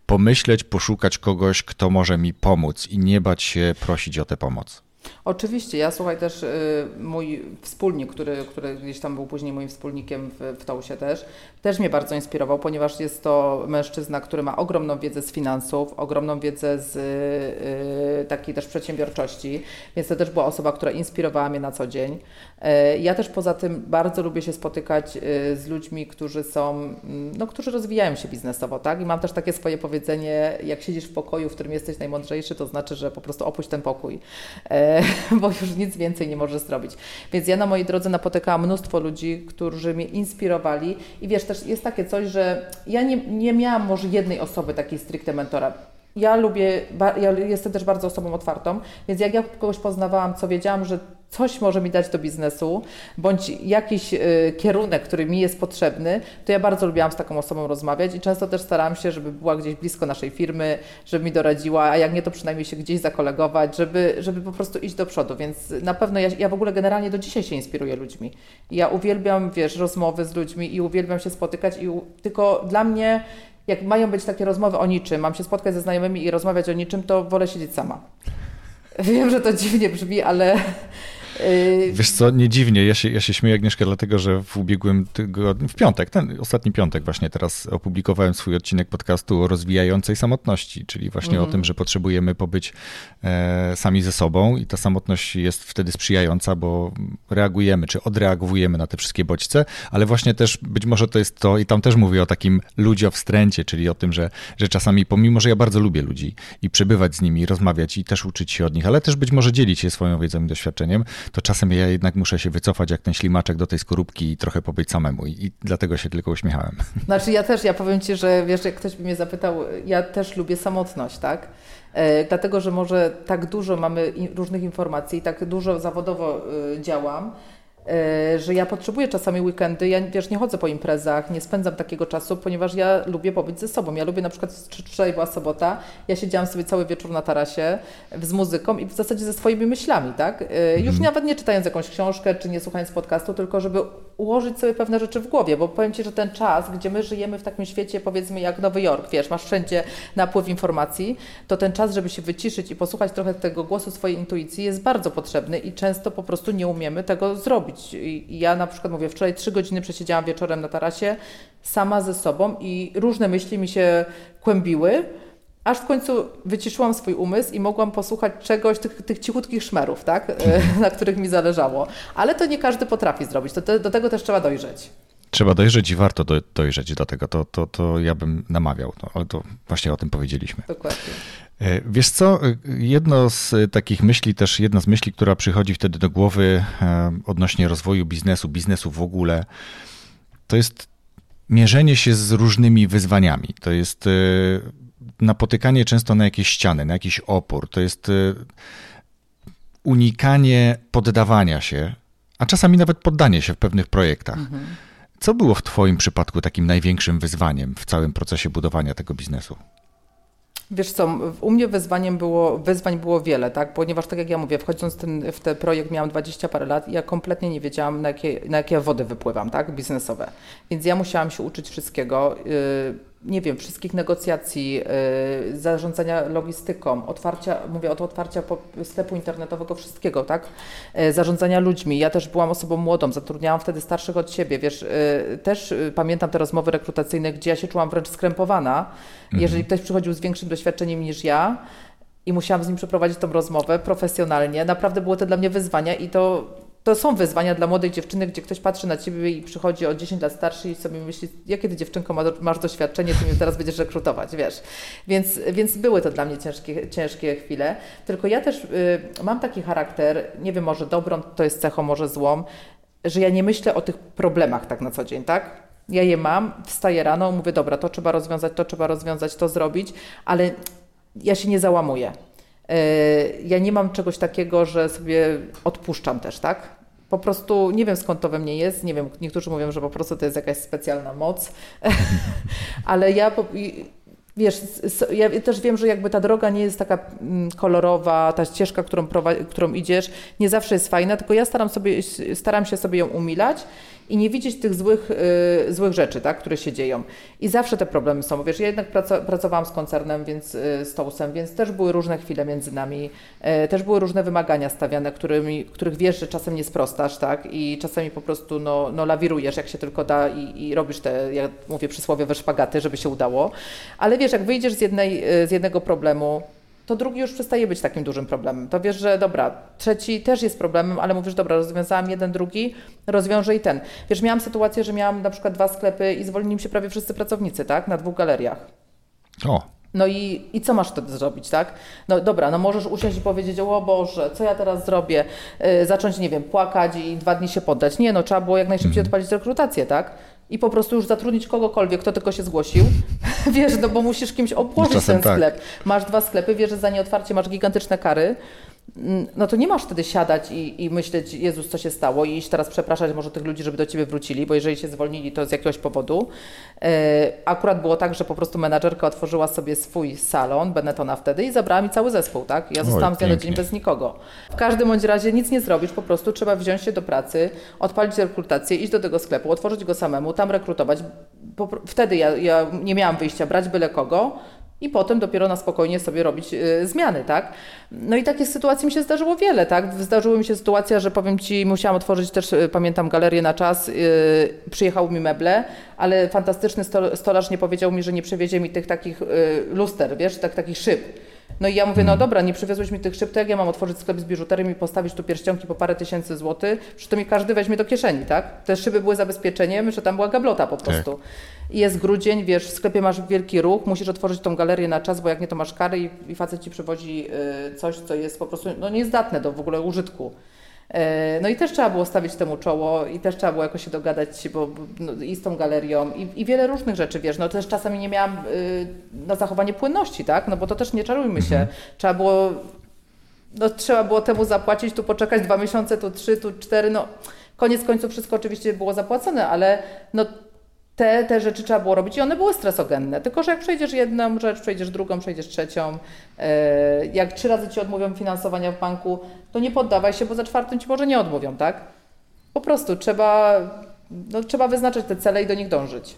pomyśleć, poszukać kogoś, kto może mi pomóc i nie bać się prosić o tę pomoc? Oczywiście, ja słuchaj też y, mój wspólnik, który, który gdzieś tam był później moim wspólnikiem w, w Tausie też, też mnie bardzo inspirował, ponieważ jest to mężczyzna, który ma ogromną wiedzę z finansów, ogromną wiedzę z y, takiej też przedsiębiorczości, więc to też była osoba, która inspirowała mnie na co dzień. Y, ja też poza tym bardzo lubię się spotykać y, z ludźmi, którzy są, mm, no, którzy rozwijają się biznesowo, tak? I mam też takie swoje powiedzenie, jak siedzisz w pokoju, w którym jesteś najmądrzejszy, to znaczy, że po prostu opuść ten pokój, bo już nic więcej nie możesz zrobić. Więc ja na mojej drodze napotykałam mnóstwo ludzi, którzy mnie inspirowali i wiesz, też jest takie coś, że ja nie, nie miałam może jednej osoby takiej stricte mentora. Ja lubię, ja jestem też bardzo osobą otwartą, więc jak ja kogoś poznawałam, co wiedziałam, że coś może mi dać do biznesu, bądź jakiś y, kierunek, który mi jest potrzebny, to ja bardzo lubiłam z taką osobą rozmawiać i często też starałam się, żeby była gdzieś blisko naszej firmy, żeby mi doradziła, a jak nie, to przynajmniej się gdzieś zakolegować, żeby, żeby po prostu iść do przodu. Więc na pewno ja, ja w ogóle generalnie do dzisiaj się inspiruję ludźmi. Ja uwielbiam, wiesz, rozmowy z ludźmi i uwielbiam się spotykać i tylko dla mnie jak mają być takie rozmowy o niczym, mam się spotkać ze znajomymi i rozmawiać o niczym, to wolę siedzieć sama. Wiem, że to dziwnie brzmi, ale Wiesz co, nie dziwnie, ja się, ja się śmieję Agnieszka, dlatego że w ubiegłym tygodniu, w piątek, ten ostatni piątek właśnie teraz opublikowałem swój odcinek podcastu o rozwijającej samotności, czyli właśnie o tym, że potrzebujemy pobyć e, sami ze sobą i ta samotność jest wtedy sprzyjająca, bo reagujemy, czy odreagowujemy na te wszystkie bodźce, ale właśnie też być może to jest to i tam też mówię o takim ludziowstręcie, czyli o tym, że, że czasami pomimo, że ja bardzo lubię ludzi i przebywać z nimi, rozmawiać i też uczyć się od nich, ale też być może dzielić się swoją wiedzą i doświadczeniem, to czasem ja jednak muszę się wycofać jak ten ślimaczek do tej skorupki i trochę pobyć samemu i, i dlatego się tylko uśmiechałem. Znaczy ja też, ja powiem Ci, że wiesz, jak ktoś by mnie zapytał, ja też lubię samotność, tak? E, dlatego, że może tak dużo mamy różnych informacji, tak dużo zawodowo y, działam, E, że ja potrzebuję czasami weekendy, ja wiesz, nie chodzę po imprezach, nie spędzam takiego czasu, ponieważ ja lubię pobyć ze sobą. Ja lubię na przykład, wczoraj była sobota, ja siedziałam sobie cały wieczór na tarasie z muzyką i w zasadzie ze swoimi myślami, tak? E, już mhm. nawet nie czytając jakąś książkę, czy nie słuchając podcastu, tylko żeby ułożyć sobie pewne rzeczy w głowie, bo powiem Ci, że ten czas, gdzie my żyjemy w takim świecie, powiedzmy jak Nowy Jork, wiesz, masz wszędzie napływ informacji, to ten czas, żeby się wyciszyć i posłuchać trochę tego głosu swojej intuicji jest bardzo potrzebny i często po prostu nie umiemy tego zrobić. I ja na przykład mówię, wczoraj trzy godziny przesiedziałam wieczorem na tarasie sama ze sobą i różne myśli mi się kłębiły, aż w końcu wyciszyłam swój umysł i mogłam posłuchać czegoś, tych, tych cichutkich szmerów, tak? na których mi zależało. Ale to nie każdy potrafi zrobić, to te, do tego też trzeba dojrzeć. Trzeba dojrzeć i warto do, dojrzeć do tego, to, to, to ja bym namawiał, no, ale to właśnie o tym powiedzieliśmy. Dokładnie. E, wiesz co, e, jedno z takich myśli, też jedna z myśli, która przychodzi wtedy do głowy e, odnośnie rozwoju biznesu, biznesu w ogóle, to jest mierzenie się z różnymi wyzwaniami. To jest napotykanie często na jakieś ściany, na jakiś opór. To jest unikanie poddawania się, a czasami nawet poddanie się w pewnych projektach. Mhm. Co było w Twoim przypadku takim największym wyzwaniem w całym procesie budowania tego biznesu? Wiesz co, u mnie wyzwaniem było, wyzwań było wiele, tak? Ponieważ tak jak ja mówię, wchodząc ten, w ten projekt miałam 20 parę lat i ja kompletnie nie wiedziałam, na jakie, na jakie wody wypływam, tak? Biznesowe. Więc ja musiałam się uczyć wszystkiego. Yy, nie wiem, wszystkich negocjacji, y, zarządzania logistyką, otwarcia, mówię od otwarcia sklepu internetowego, wszystkiego, tak? Y, zarządzania ludźmi. Ja też byłam osobą młodą, zatrudniałam wtedy starszych od siebie, wiesz, y, też pamiętam te rozmowy rekrutacyjne, gdzie ja się czułam wręcz skrępowana, mhm. jeżeli ktoś przychodził z większym doświadczeniem niż ja, i musiałam z nim przeprowadzić tą rozmowę profesjonalnie. Naprawdę było to dla mnie wyzwania i to to są wyzwania dla młodej dziewczyny, gdzie ktoś patrzy na ciebie i przychodzi o 10 lat starszy i sobie myśli, jakie ty dziewczynko masz doświadczenie, ty mnie teraz będziesz rekrutować, wiesz. Więc, więc były to dla mnie ciężkie, ciężkie chwile. Tylko ja też y, mam taki charakter, nie wiem, może dobrą to jest cechą, może złą, że ja nie myślę o tych problemach tak na co dzień, tak? Ja je mam, wstaję rano, mówię, dobra, to trzeba rozwiązać, to trzeba rozwiązać, to zrobić, ale ja się nie załamuję. Y, ja nie mam czegoś takiego, że sobie odpuszczam też, tak? Po prostu nie wiem skąd to we mnie jest, nie wiem, niektórzy mówią, że po prostu to jest jakaś specjalna moc, ale ja wiesz, ja też wiem, że jakby ta droga nie jest taka mm, kolorowa, ta ścieżka, którą, którą idziesz, nie zawsze jest fajna, tylko ja staram, sobie, staram się sobie ją umilać i nie widzieć tych złych, y, złych rzeczy, tak, które się dzieją. I zawsze te problemy są. Wiesz, ja jednak pracowałam z koncernem, więc y, z Tołsem, więc też były różne chwile między nami, y, też były różne wymagania stawiane, którymi, których wiesz, że czasem nie sprostasz, tak, i czasami po prostu no, no lawirujesz, jak się tylko da i, i robisz te, jak mówię przysłowiowe szpagaty, żeby się udało. Ale wiesz, jak wyjdziesz z, jednej, z jednego problemu, to drugi już przestaje być takim dużym problemem. To wiesz, że dobra, trzeci też jest problemem, ale mówisz, dobra, rozwiązałam jeden, drugi, rozwiążę i ten. Wiesz, miałam sytuację, że miałam na przykład dwa sklepy i zwolnili mi się prawie wszyscy pracownicy, tak, na dwóch galeriach. O. No i, i co masz wtedy zrobić, tak? No dobra, no możesz usiąść i powiedzieć, o Boże, co ja teraz zrobię? Yy, zacząć, nie wiem, płakać i dwa dni się poddać. Nie, no trzeba było jak najszybciej mm. odpalić rekrutację, tak? I po prostu już zatrudnić kogokolwiek, kto tylko się zgłosił. wiesz, no bo musisz kimś obłożyć ten tak. sklep. Masz dwa sklepy, wiesz, że za nieotwarcie masz gigantyczne kary no to nie masz wtedy siadać i, i, myśleć, Jezus, co się stało i iść teraz przepraszać może tych ludzi, żeby do Ciebie wrócili, bo jeżeli się zwolnili, to z jakiegoś powodu. E, akurat było tak, że po prostu menadżerka otworzyła sobie swój salon, Benettona wtedy i zabrała mi cały zespół, tak? Ja zostałam z dnia na dzień bez nikogo. W każdym bądź razie nic nie zrobisz, po prostu trzeba wziąć się do pracy, odpalić rekrutację, iść do tego sklepu, otworzyć go samemu, tam rekrutować. wtedy ja, ja nie miałam wyjścia, brać byle kogo, i potem dopiero na spokojnie sobie robić y, zmiany, tak? No i takich sytuacji mi się zdarzyło wiele, tak? Zdarzyła mi się sytuacja, że powiem Ci, musiałam otworzyć też, y, pamiętam, galerię na czas, yy, przyjechały mi meble, ale fantastyczny stolarz nie powiedział mi, że nie przewiezie mi tych takich yy, luster, wiesz, tak, takich szyb. No i ja mówię, no mhm. dobra, nie przywiozłeś mi tych szyb, ja mam otworzyć sklep z biżuterią i postawić tu pierścionki po parę tysięcy złotych, że to mi każdy weźmie do kieszeni, tak? Te szyby były zabezpieczeniem, że tam była gablota po tak. prostu. Tak. I jest grudzień, wiesz, w sklepie masz wielki ruch, musisz otworzyć tą galerię na czas, bo jak nie to masz kary i, i facet ci przywozi y, coś, co jest po prostu no, niezdatne do w ogóle użytku. E, no i też trzeba było stawić temu czoło i też trzeba było jakoś się dogadać bo, no, i z tą galerią i, i, wiele różnych rzeczy, wiesz, no też czasami nie miałam y, na zachowanie płynności, tak, no bo to też nie czarujmy się, mhm. trzeba było, no trzeba było temu zapłacić, tu poczekać dwa miesiące, tu trzy, tu cztery, no koniec końców wszystko oczywiście było zapłacone, ale no te, te rzeczy trzeba było robić i one były stresogenne. Tylko, że jak przejdziesz jedną rzecz, przejdziesz drugą, przejdziesz trzecią, e, jak trzy razy ci odmówią finansowania w banku, to nie poddawaj się, bo za czwartym ci może nie odmówią, tak? Po prostu trzeba, no, trzeba wyznaczyć te cele i do nich dążyć.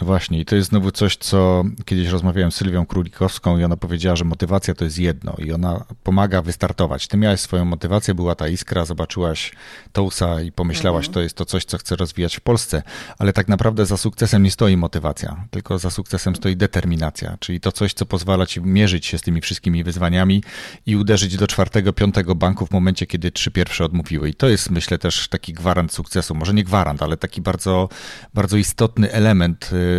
No właśnie, i to jest znowu coś, co kiedyś rozmawiałem z Sylwią Królikowską i ona powiedziała, że motywacja to jest jedno i ona pomaga wystartować. Ty miałeś swoją motywację, była ta iskra, zobaczyłaś Tousa i pomyślałaś, mhm. to jest to coś, co chcę rozwijać w Polsce, ale tak naprawdę za sukcesem nie stoi motywacja, tylko za sukcesem stoi determinacja, czyli to coś, co pozwala ci mierzyć się z tymi wszystkimi wyzwaniami i uderzyć do czwartego, piątego banku w momencie, kiedy trzy pierwsze odmówiły. I to jest, myślę, też taki gwarant sukcesu. Może nie gwarant, ale taki bardzo, bardzo istotny element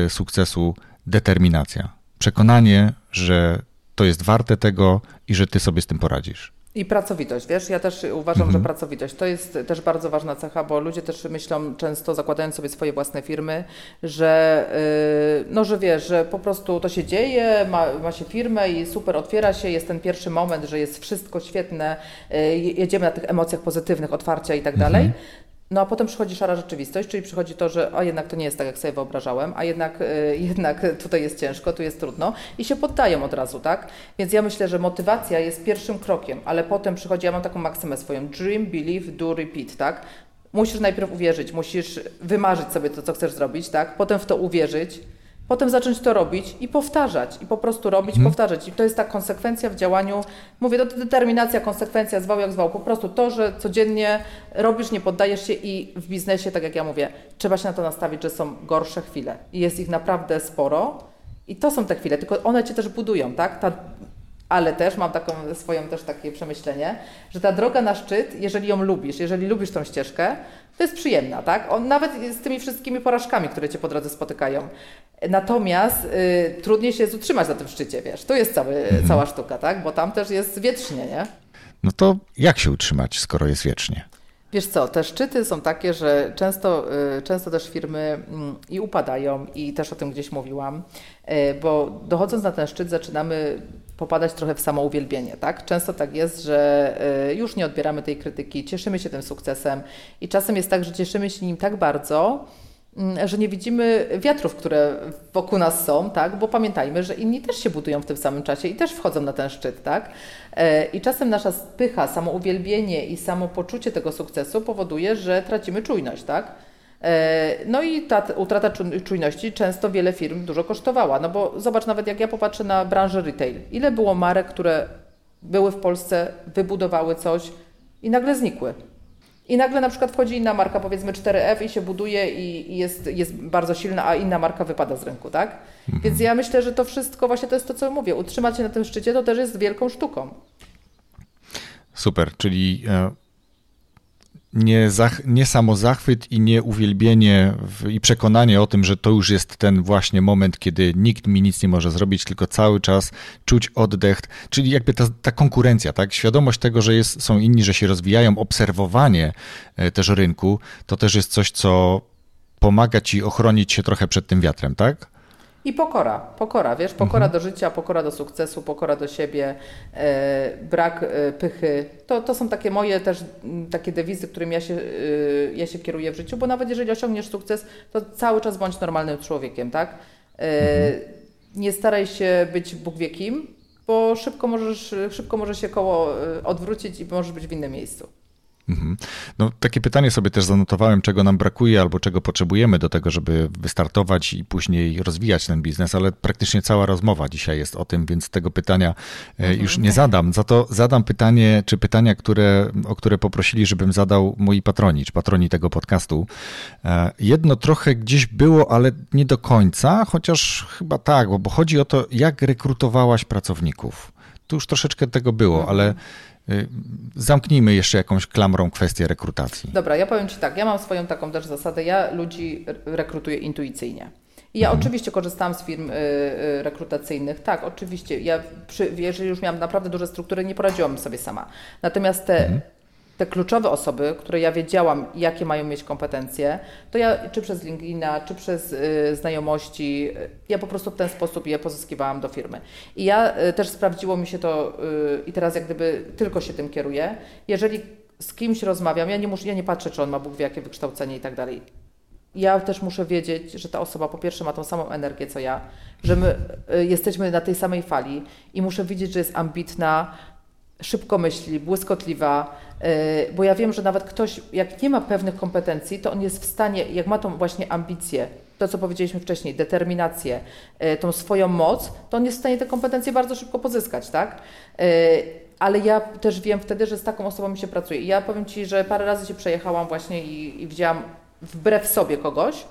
Y, sukcesu determinacja. Przekonanie, że to jest warte tego i że ty sobie z tym poradzisz. I pracowitość, wiesz, ja też uważam, mhm. że pracowitość to jest też bardzo ważna cecha, bo ludzie też myślą często, zakładając sobie swoje własne firmy, że, yy, no, że wiesz, że po prostu to się dzieje, ma, ma się firmę i super otwiera się, jest ten pierwszy moment, że jest wszystko świetne, yy, jedziemy na tych emocjach pozytywnych, otwarcia i tak dalej. No a potem przychodzi szara rzeczywistość, czyli przychodzi to, że a jednak to nie jest tak, jak sobie wyobrażałem, a jednak, y, jednak tutaj jest ciężko, tu jest trudno i się poddają od razu, tak? Więc ja myślę, że motywacja jest pierwszym krokiem, ale potem przychodzi, ja mam taką maksymę swoją, dream, believe, do, repeat, tak? Musisz najpierw uwierzyć, musisz wymarzyć sobie to, co chcesz zrobić, tak? Potem w to uwierzyć, Potem zacząć to robić i powtarzać, i po prostu robić, Mhm. powtarzać. I to jest ta konsekwencja w działaniu. Mówię, to determinacja, konsekwencja, zwał jak zwał. Po prostu to, że codziennie robisz, nie poddajesz się i w biznesie, tak jak ja mówię, trzeba się na to nastawić, że są gorsze chwile. I jest ich naprawdę sporo. I to są te chwile, tylko one cię też budują, tak? Ta, ale też mam taką swoją też takie przemyślenie, że ta droga na szczyt, jeżeli ją lubisz, jeżeli lubisz tą ścieżkę, to jest przyjemna, tak? On, nawet z tymi wszystkimi porażkami, które cię po drodze spotykają. Natomiast y, trudniej się jest utrzymać na tym szczycie, wiesz. To jest cały, cała sztuka, tak? Bo tam też jest wietrznie, nie? No to jak się utrzymać, skoro jest wiecznie? Wiesz co, te szczyty są takie, że często, y, często też firmy mm, i upadają, i też o tym gdzieś mówiłam, y, bo dochodząc na ten szczyt zaczynamy popadać trochę w samouwielbienie, tak? Często tak jest, że y, już nie odbieramy tej krytyki, cieszymy się tym sukcesem i czasem jest tak, że cieszymy się nim tak bardzo, mm, że nie widzimy wiatrów, które wokół nas są, tak? Bo pamiętajmy, że inni też się budują w tym samym czasie i też wchodzą na ten szczyt, tak? E, I czasem nasza spycha, samouwielbienie i samopoczucie tego sukcesu powoduje, że tracimy czujność, tak? E, No i ta utrata czu- czujności często wiele firm dużo kosztowała, no bo zobacz nawet jak ja popatrzę na branżę retail, ile było marek, które były w Polsce, wybudowały coś i nagle znikły. I nagle na przykład wchodzi inna marka, powiedzmy 4F i się buduje i, jest, jest bardzo silna, a inna marka wypada z rynku, tak? Więc ja myślę, że to wszystko właśnie to jest to, co mówię. Utrzymać się na tym szczycie to też jest wielką sztuką. Super, czyli e, nie, zach, nie samo zachwyt i nie uwielbienie w, i przekonanie o tym, że to już jest ten właśnie moment, kiedy nikt mi nic nie może zrobić, tylko cały czas czuć oddech, czyli jakby ta, ta konkurencja, tak? Świadomość tego, że jest, są inni, że się rozwijają, obserwowanie e, też rynku, to też jest coś, co pomaga ci ochronić się trochę przed tym wiatrem, tak? I pokora, pokora, wiesz, pokora do życia, pokora do sukcesu, pokora do siebie, e, brak e, pychy. To, to są takie moje też m, takie dewizy, którymi ja się, e, ja się kieruję w życiu, bo nawet jeżeli osiągniesz sukces, to cały czas bądź normalnym człowiekiem, tak? E, Nie staraj się być Bóg wie kim, bo szybko możesz, szybko może się koło e, odwrócić i możesz być w innym miejscu. Mhm. No, takie pytanie sobie też zanotowałem, czego nam brakuje albo czego potrzebujemy do tego, żeby wystartować i później rozwijać ten biznes, ale praktycznie cała rozmowa dzisiaj jest o tym, więc tego pytania e, już nie zadam. Za to zadam pytanie, czy pytania, które, o które poprosili, żebym zadał moi patroni, czy patroni tego podcastu. E, Jedno trochę gdzieś było, ale nie do końca, chociaż chyba tak, bo- chodzi o to, jak rekrutowałaś pracowników. Tu już troszeczkę tego było, ale y, zamknijmy jeszcze jakąś klamrą kwestię rekrutacji. Dobra, ja powiem Ci tak, ja mam swoją taką też zasadę, ja ludzi re- rekrutuję intuicyjnie. I ja oczywiście korzystałam z firm y, y, rekrutacyjnych, tak, oczywiście. Ja, przy, jeżeli już miałam naprawdę duże struktury, nie poradziłam sobie sama. Natomiast te, te kluczowe osoby, które ja wiedziałam, jakie mają mieć kompetencje, to ja czy przez LinkedIna, czy przez y, znajomości, y, ja po prostu w ten sposób je pozyskiwałam do firmy. I ja y, też sprawdziło mi się to y, i teraz jak gdyby tylko się tym kieruję. Jeżeli z kimś rozmawiam, ja nie, muszę, ja nie patrzę, czy on ma Bóg wie jakie wykształcenie i tak dalej. Ja też muszę wiedzieć, że ta osoba po pierwsze ma tą samą energię co ja, że my y, jesteśmy na tej samej fali i muszę widzieć, że jest ambitna, szybko myśli, błyskotliwa, bo ja wiem, że nawet ktoś, jak nie ma pewnych kompetencji, to on jest w stanie, jak ma tą właśnie ambicję, to co powiedzieliśmy wcześniej, determinację, y, tą swoją moc, to on jest w stanie te kompetencje bardzo szybko pozyskać, tak? Y, ale ja też wiem wtedy, że z taką osobą mi się pracuje. I ja powiem Ci, że parę razy się przejechałam właśnie i, i widziałam wbrew sobie kogoś,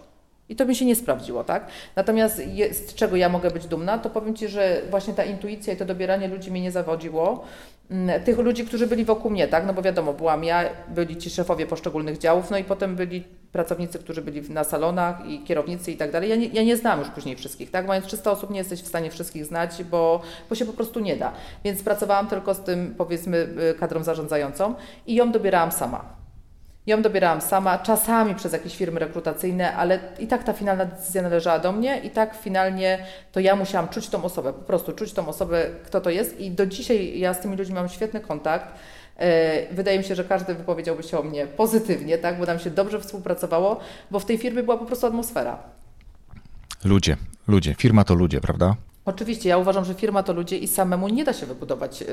i to mi się nie sprawdziło, tak? Natomiast z czego ja mogę być dumna, to powiem Ci, że właśnie ta intuicja i to dobieranie ludzi mnie nie zawodziło. Mm, Tych ludzi, którzy byli wokół mnie, tak? No bo wiadomo, byłam ja, byli ci szefowie poszczególnych działów, no i potem byli pracownicy, którzy byli na salonach i kierownicy i tak dalej. Ja nie, ja nie znam już później wszystkich, tak? Mając 300 osób nie jesteś w stanie wszystkich znać, bo, bo się po prostu nie da. Więc pracowałam tylko z tym, powiedzmy, y, kadrą zarządzającą i ją dobierałam sama. Ją dobierałam sama, czasami przez jakieś firmy rekrutacyjne, ale i tak ta finalna decyzja należała do mnie i tak finalnie to ja musiałam czuć tą osobę, po prostu czuć tą osobę, kto to jest i do dzisiaj ja z tymi ludźmi mam świetny kontakt. E, Wydaje mi się, że każdy wypowiedziałby się o mnie pozytywnie, tak, bo nam się dobrze współpracowało, bo w tej firmie była po prostu atmosfera. Ludzie, ludzie. Firma to ludzie, prawda? Oczywiście, ja uważam, że firma to ludzie i samemu nie da się wybudować, yy,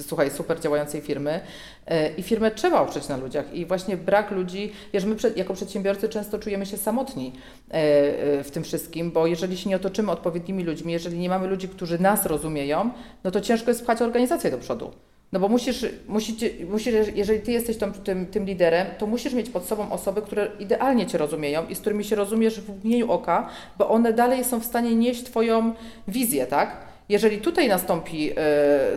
słuchaj, super działającej firmy. Yy, I firmę trzeba oprzeć na ludziach. I właśnie brak ludzi, wiesz, my jako przedsiębiorcy często czujemy się samotni yy, w tym wszystkim, bo jeżeli się nie otoczymy odpowiednimi ludźmi, jeżeli nie mamy ludzi, którzy nas rozumieją, no to ciężko jest pchać organizację do przodu. No bo musisz, musicie, musisz jeżeli ty jesteś tą, tym, tym liderem, to musisz mieć pod sobą osoby, które idealnie cię rozumieją i z którymi się rozumiesz w mgnieniu oka, bo one dalej są w stanie nieść twoją wizję, tak? Jeżeli tutaj nastąpi y,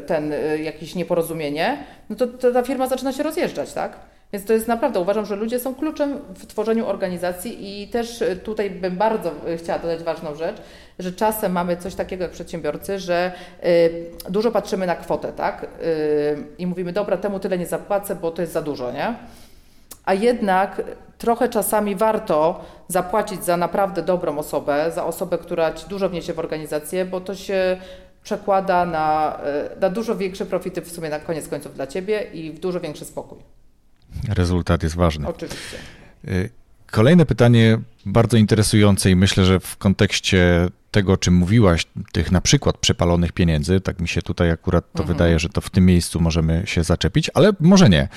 ten y, jakieś nieporozumienie, no to, to ta firma zaczyna się rozjeżdżać, tak? Więc to jest naprawdę, uważam, że ludzie są kluczem w tworzeniu organizacji i też tutaj bym bardzo chciała dodać ważną rzecz, że czasem mamy coś takiego jak przedsiębiorcy, że y, dużo patrzymy na kwotę, tak? Y, I mówimy, dobra, temu tyle nie zapłacę, bo to jest za dużo, nie? A jednak trochę czasami warto zapłacić za naprawdę dobrą osobę, za osobę, która ci dużo wniesie w organizację, bo to się przekłada na, y, na dużo większe profity w sumie na koniec końców dla ciebie i w dużo większy spokój. Rezultat jest ważny. Oczywiście. Kolejne pytanie, bardzo interesujące i myślę, że w kontekście tego, o czym mówiłaś, tych na przykład przepalonych pieniędzy, tak mi się tutaj akurat to mhm. wydaje, że to w tym miejscu możemy się zaczepić, ale może nie.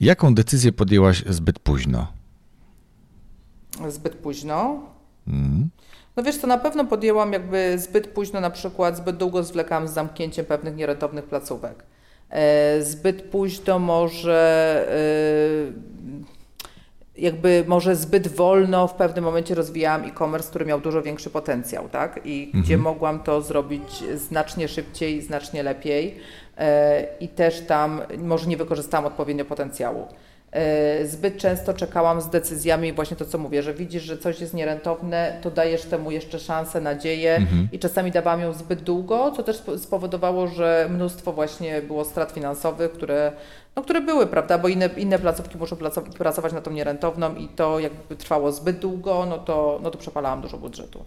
Jaką decyzję podjęłaś zbyt późno? Zbyt późno? Mhm. No wiesz co, na pewno podjęłam jakby zbyt późno, na przykład zbyt długo zwlekałam z zamknięciem pewnych nierentownych placówek. E, zbyt późno może e, jakby może zbyt wolno w pewnym momencie rozwijałam e-commerce, który miał dużo większy potencjał, tak? I mhm. gdzie mogłam to zrobić znacznie szybciej, znacznie lepiej e, i też tam może nie wykorzystałam odpowiednio potencjału. E, zbyt często czekałam z decyzjami, właśnie to co mówię, że widzisz, że coś jest nierentowne, to dajesz temu jeszcze szansę, nadzieję mhm. i czasami dawałam ją zbyt długo, co też spowodowało, że mnóstwo właśnie było strat finansowych, które, no, które były, prawda, bo inne, inne placówki muszą pracować na tą nierentowną i to jakby trwało zbyt długo, no to, no to przepalałam dużo budżetu.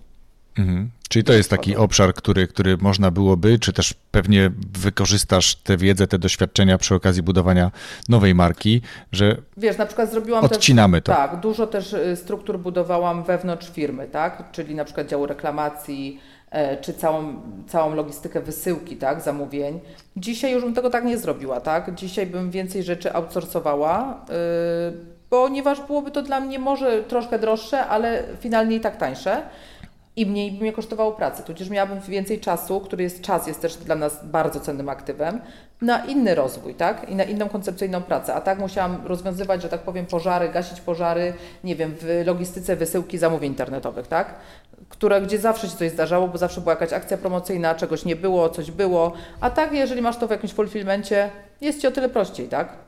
Mhm. Czyli to jest taki obszar, który, który można byłoby, czy też pewnie wykorzystasz tę wiedzę, te doświadczenia przy okazji budowania nowej marki, że Wiesz, na przykład zrobiłam odcinamy też, to. Tak, dużo też y, struktur budowałam wewnątrz firmy, tak? Czyli na przykład działu reklamacji, e, czy całą, całą logistykę wysyłki, tak, zamówień. Dzisiaj już bym tego tak nie zrobiła, tak? Dzisiaj bym więcej rzeczy outsourcowała, yy, ponieważ byłoby to dla mnie może troszkę droższe, ale finalnie i tak tańsze i mniej by mnie kosztowało pracy. Tudzież miałabym więcej czasu, który jest czas, jest też dla nas bardzo cennym aktywem, na inny rozwój, tak? I na inną koncepcyjną pracę. A tak musiałam rozwiązywać, że tak powiem, pożary, gasić pożary, nie wiem, w logistyce wysyłki zamówień internetowych, tak? Które, gdzie zawsze się coś zdarzało, bo zawsze była jakaś akcja promocyjna, czegoś nie było, coś było. A tak, jeżeli masz to w jakimś fulfillmencie, jest Ci o tyle prościej, tak?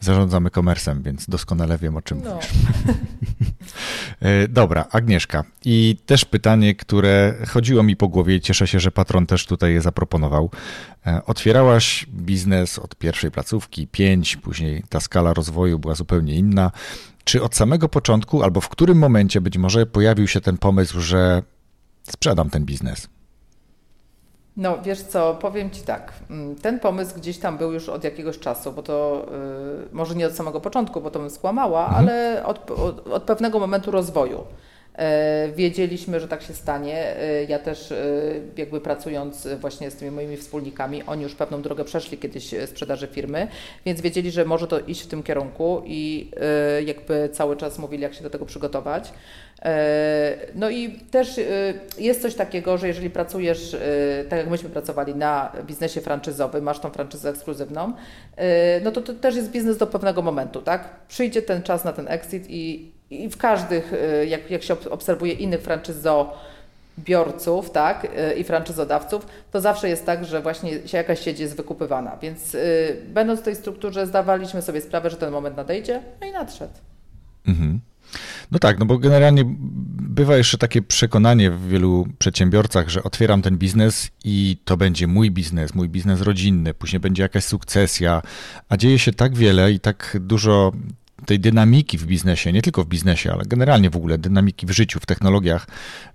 Zarządzamy komersem, więc doskonale wiem, o czym no. mówisz. E, dobra, Agnieszka. I też pytanie, które chodziło mi po głowie i cieszę się, że patron też tutaj je zaproponował. E, otwierałaś biznes od pierwszej placówki, pięć, później ta skala rozwoju była zupełnie inna. Czy od samego początku, albo w którym momencie być może pojawił się ten pomysł, że sprzedam ten biznes? No wiesz co, powiem Ci tak, mm, ten pomysł gdzieś tam był już od jakiegoś czasu, bo to yy, może nie od samego początku, bo to bym skłamała, mhm. ale od, od, od, pewnego momentu rozwoju. Yy, wiedzieliśmy, że tak się stanie. Yy, ja też y, jakby pracując właśnie z tymi moimi wspólnikami, oni już pewną drogę przeszli kiedyś sprzedaży firmy, więc wiedzieli, że może to iść w tym kierunku i jakby cały czas mówili, jak się do tego przygotować. E, no i też e, jest coś takiego, że jeżeli pracujesz, e, tak jak myśmy pracowali na biznesie franczyzowym, masz tą franczyzę ekskluzywną, no to to też jest biznes do pewnego momentu, tak? Przyjdzie ten czas na ten exit i, i w każdych, jak, jak się obserwuje innych franczyzobiorców, tak, i franczyzodawców, to zawsze jest tak, że właśnie się jakaś sieć jest wykupywana. Więc będąc w tej strukturze, zdawaliśmy sobie sprawę, że ten moment nadejdzie, no i nadszedł. Mhm. No tak, no bo generalnie bywa jeszcze takie przekonanie w wielu przedsiębiorcach, że otwieram ten biznes i to będzie mój biznes, mój biznes rodzinny, później będzie jakaś sukcesja, a dzieje się tak wiele i tak dużo tej dynamiki w biznesie, nie tylko w biznesie, ale generalnie w ogóle dynamiki w życiu, w technologiach,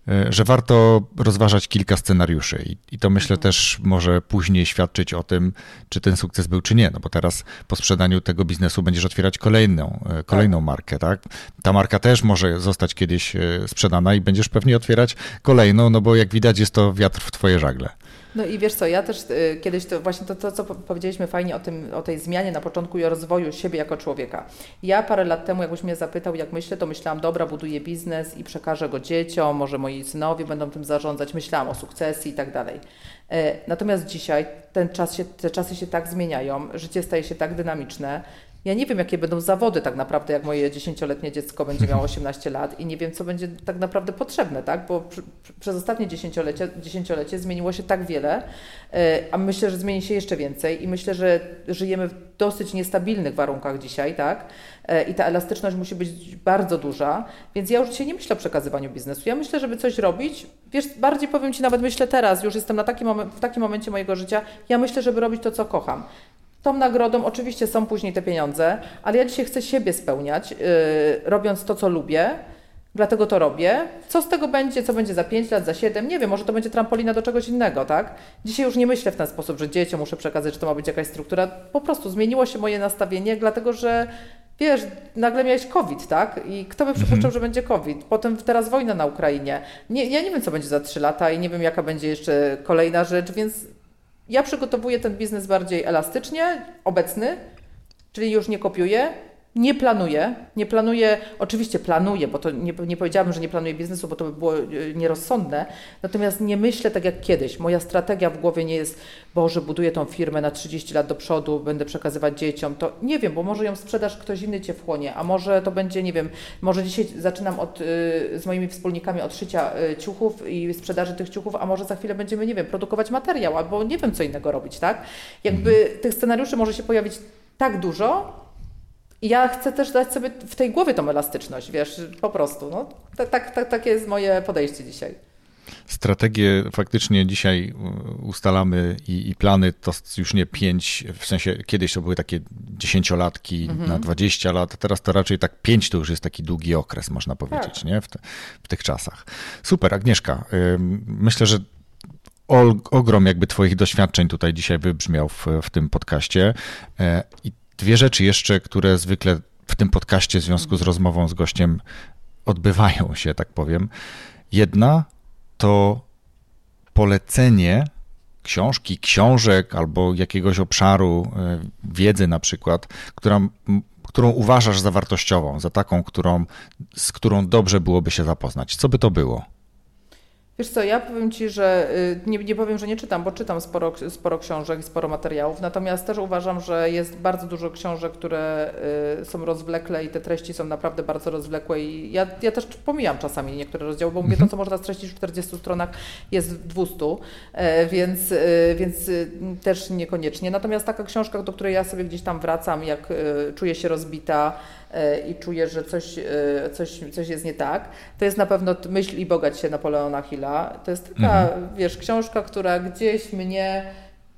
e, że warto rozważać kilka scenariuszy i, i to myślę mhm. też może później świadczyć o tym, czy ten sukces był, czy nie, no bo teraz po sprzedaniu tego biznesu będziesz otwierać kolejną, e, kolejną tak. markę, tak? Ta marka też może zostać kiedyś e, sprzedana i będziesz pewnie otwierać kolejną, no bo jak widać jest to wiatr w twoje żagle. No i wiesz co, ja też y, kiedyś to właśnie to, to, co powiedzieliśmy fajnie o tym, o tej zmianie na początku i o rozwoju siebie jako człowieka. Ja parę lat temu, jakbyś mnie zapytał, jak myślę, to myślałam, dobra, buduję biznes i przekażę go dzieciom, może moi synowie będą tym zarządzać. Myślałam o sukcesji i tak dalej. E, natomiast dzisiaj ten czas się, te czasy się tak zmieniają, życie staje się tak dynamiczne, ja nie wiem, jakie będą zawody tak naprawdę, jak moje dziesięcioletnie dziecko będzie miało 18 lat i nie wiem, co będzie tak naprawdę potrzebne, tak? Bo pr przez ostatnie dziesięciolecie, dziesięciolecie zmieniło się tak wiele, e, a myślę, że zmieni się jeszcze więcej i myślę, że żyjemy w dosyć niestabilnych warunkach dzisiaj, tak? E, I ta elastyczność musi być bardzo duża, więc ja już dzisiaj nie myślę o przekazywaniu biznesu. Ja myślę, żeby coś robić, wiesz, bardziej powiem Ci, nawet myślę teraz, już jestem na takim w takim momencie mojego życia, ja myślę, żeby robić to, co kocham. Tą nagrodą oczywiście są później te pieniądze, ale ja dzisiaj chcę siebie spełniać, yy, robiąc to, co lubię, dlatego to robię. Co z tego będzie, co będzie za 5 lat, za 7, nie wiem, może to będzie trampolina do czegoś innego, tak? Dzisiaj już nie myślę w ten sposób, że dzieciom muszę przekazać, że to ma być jakaś struktura. Po prostu zmieniło się moje nastawienie, dlatego że wiesz, nagle miałeś COVID, tak? I kto by przypuszczał, mhm. że będzie COVID? Potem teraz wojna na Ukrainie. Nie, ja nie wiem, co będzie za 3 lata i nie wiem, jaka będzie jeszcze kolejna rzecz, więc ja przygotowuję ten biznes bardziej elastycznie, obecny, czyli już nie kopiuję, nie planuję, nie planuję, oczywiście planuję, bo to nie, nie powiedziałabym, że nie planuję biznesu, bo to by było e, nierozsądne, natomiast nie myślę tak jak kiedyś. Moja strategia w głowie nie jest, Boże, buduję tą firmę na 30 lat do przodu, będę przekazywać dzieciom, to nie wiem, bo może ją sprzedasz, ktoś inny Cię wchłonie, a może to będzie, nie wiem, może dzisiaj zaczynam od, y, z moimi wspólnikami od szycia y, ciuchów i sprzedaży tych ciuchów, a może za chwilę będziemy, nie wiem, produkować materiał, albo nie wiem, co innego robić, tak? Jakby mhm. tych scenariuszy może się pojawić tak dużo, i ja chcę też dać sobie w tej głowie tą elastyczność, wiesz, po prostu. No, tak, tak, tak, takie jest moje podejście dzisiaj. Strategie faktycznie dzisiaj ustalamy i, i, plany to już nie pięć, w sensie kiedyś to były takie dziesięciolatki mhm. na dwadzieścia lat, teraz to raczej tak pięć to już jest taki długi okres, można powiedzieć, tak. nie? W, te, w tych czasach. Super, Agnieszka. Myślę, że ogrom jakby Twoich doświadczeń tutaj dzisiaj wybrzmiał w, w tym podcaście. E, I dwie rzeczy jeszcze, które zwykle w tym podcaście w związku z rozmową z gościem odbywają się, tak powiem. Jedna to polecenie książki, książek albo jakiegoś obszaru e, wiedzy na przykład, która, którą uważasz za wartościową, za taką, którą, z którą dobrze byłoby się zapoznać. Co by to było? Wiesz co, ja powiem Ci, że y, nie, nie powiem, że nie czytam, bo czytam sporo, sporo książek i sporo materiałów, natomiast też uważam, że jest bardzo dużo książek, które y, są rozwlekle i te treści są naprawdę bardzo rozwlekłe i ja, ja też pomijam czasami niektóre rozdziały, bo mówię, to co można streścić w 40 stronach jest w 200, e, więc, y, więc też niekoniecznie. Natomiast taka książka, do której ja sobie gdzieś tam wracam, jak czuję się rozbita, i czuję, że coś, e, coś, coś jest nie tak, to jest na pewno Myśl i bogać się Napoleona Hilla. To jest taka, mhm. wiesz, książka, która gdzieś mnie